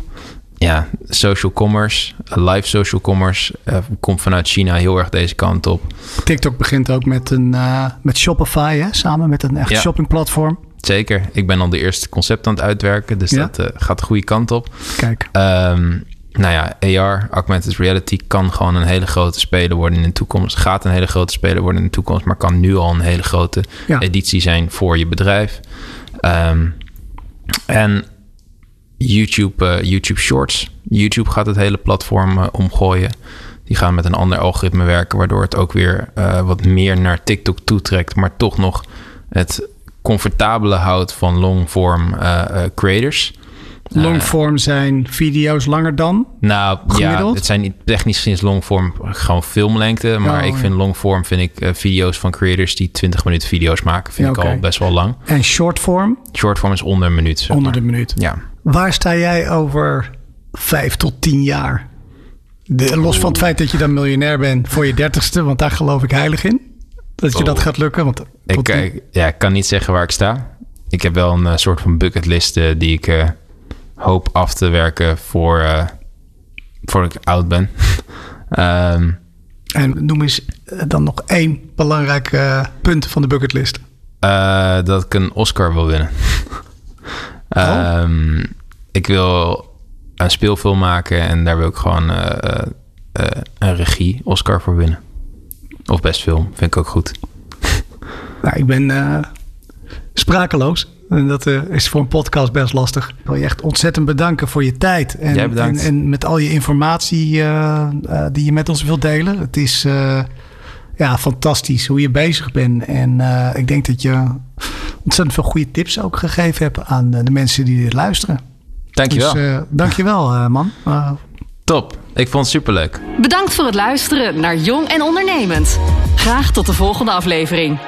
ja, social commerce, live social commerce, uh, komt vanuit China heel erg deze kant op. TikTok begint ook met, een, met Shopify, hè? samen met een echt ja. shoppingplatform. Zeker. Ik ben al de eerste concept aan het uitwerken, dus ja? dat uh, gaat de goede kant op. Kijk. Um, nou ja, AR, augmented reality, kan gewoon een hele grote speler worden in de toekomst. Gaat een hele grote speler worden in de toekomst, maar kan nu al een hele grote ja. editie zijn voor je bedrijf. Um, en YouTube, uh, YouTube Shorts. YouTube gaat het hele platform uh, omgooien. Die gaan met een ander algoritme werken, waardoor het ook weer uh, wat meer naar TikTok toetrekt, maar toch nog het comfortabele houdt van longform creators. Longform zijn video's langer dan? Nou gemiddeld? ja, het zijn niet technisch sinds longform gewoon filmlengte. Maar oh, ik vind longform vind ik uh, video's van creators die 20 minuten video's maken. Vind ja, ik okay. al best wel lang. En shortform? Shortform is onder een minuut. Zeg onder de minuut. Ja. Waar sta jij over vijf tot tien jaar? De, los van het feit dat je dan miljonair bent voor je dertigste, want daar geloof ik heilig in. Dat je oh. dat gaat lukken. Want ik, ik, ja, ik kan niet zeggen waar ik sta. Ik heb wel een uh, soort van bucketlist uh, die ik uh, hoop af te werken voor, voor ik oud ben. um, *laughs* en noem eens dan nog één belangrijk punt van de bucketlist. dat ik een Oscar wil winnen. *laughs* Oh. Um, ik wil een speelfilm maken en daar wil ik gewoon een regie Oscar voor winnen. Of best film, vind ik ook goed. *laughs* Nou, ik ben uh, sprakeloos. En dat is voor een podcast best lastig. Ik wil je echt ontzettend bedanken voor je tijd. En, Jij bedankt. En, en met al je informatie die je met ons wilt delen. Het is ja, fantastisch hoe je bezig bent. En ik denk dat je ontzettend veel goede tips ook gegeven hebt aan de mensen die dit luisteren. Dankjewel. Dus, uh, dankjewel, uh, man. Uh, Top. Ik vond het superleuk. Bedankt voor het luisteren naar Jong en Ondernemend. Graag tot de volgende aflevering.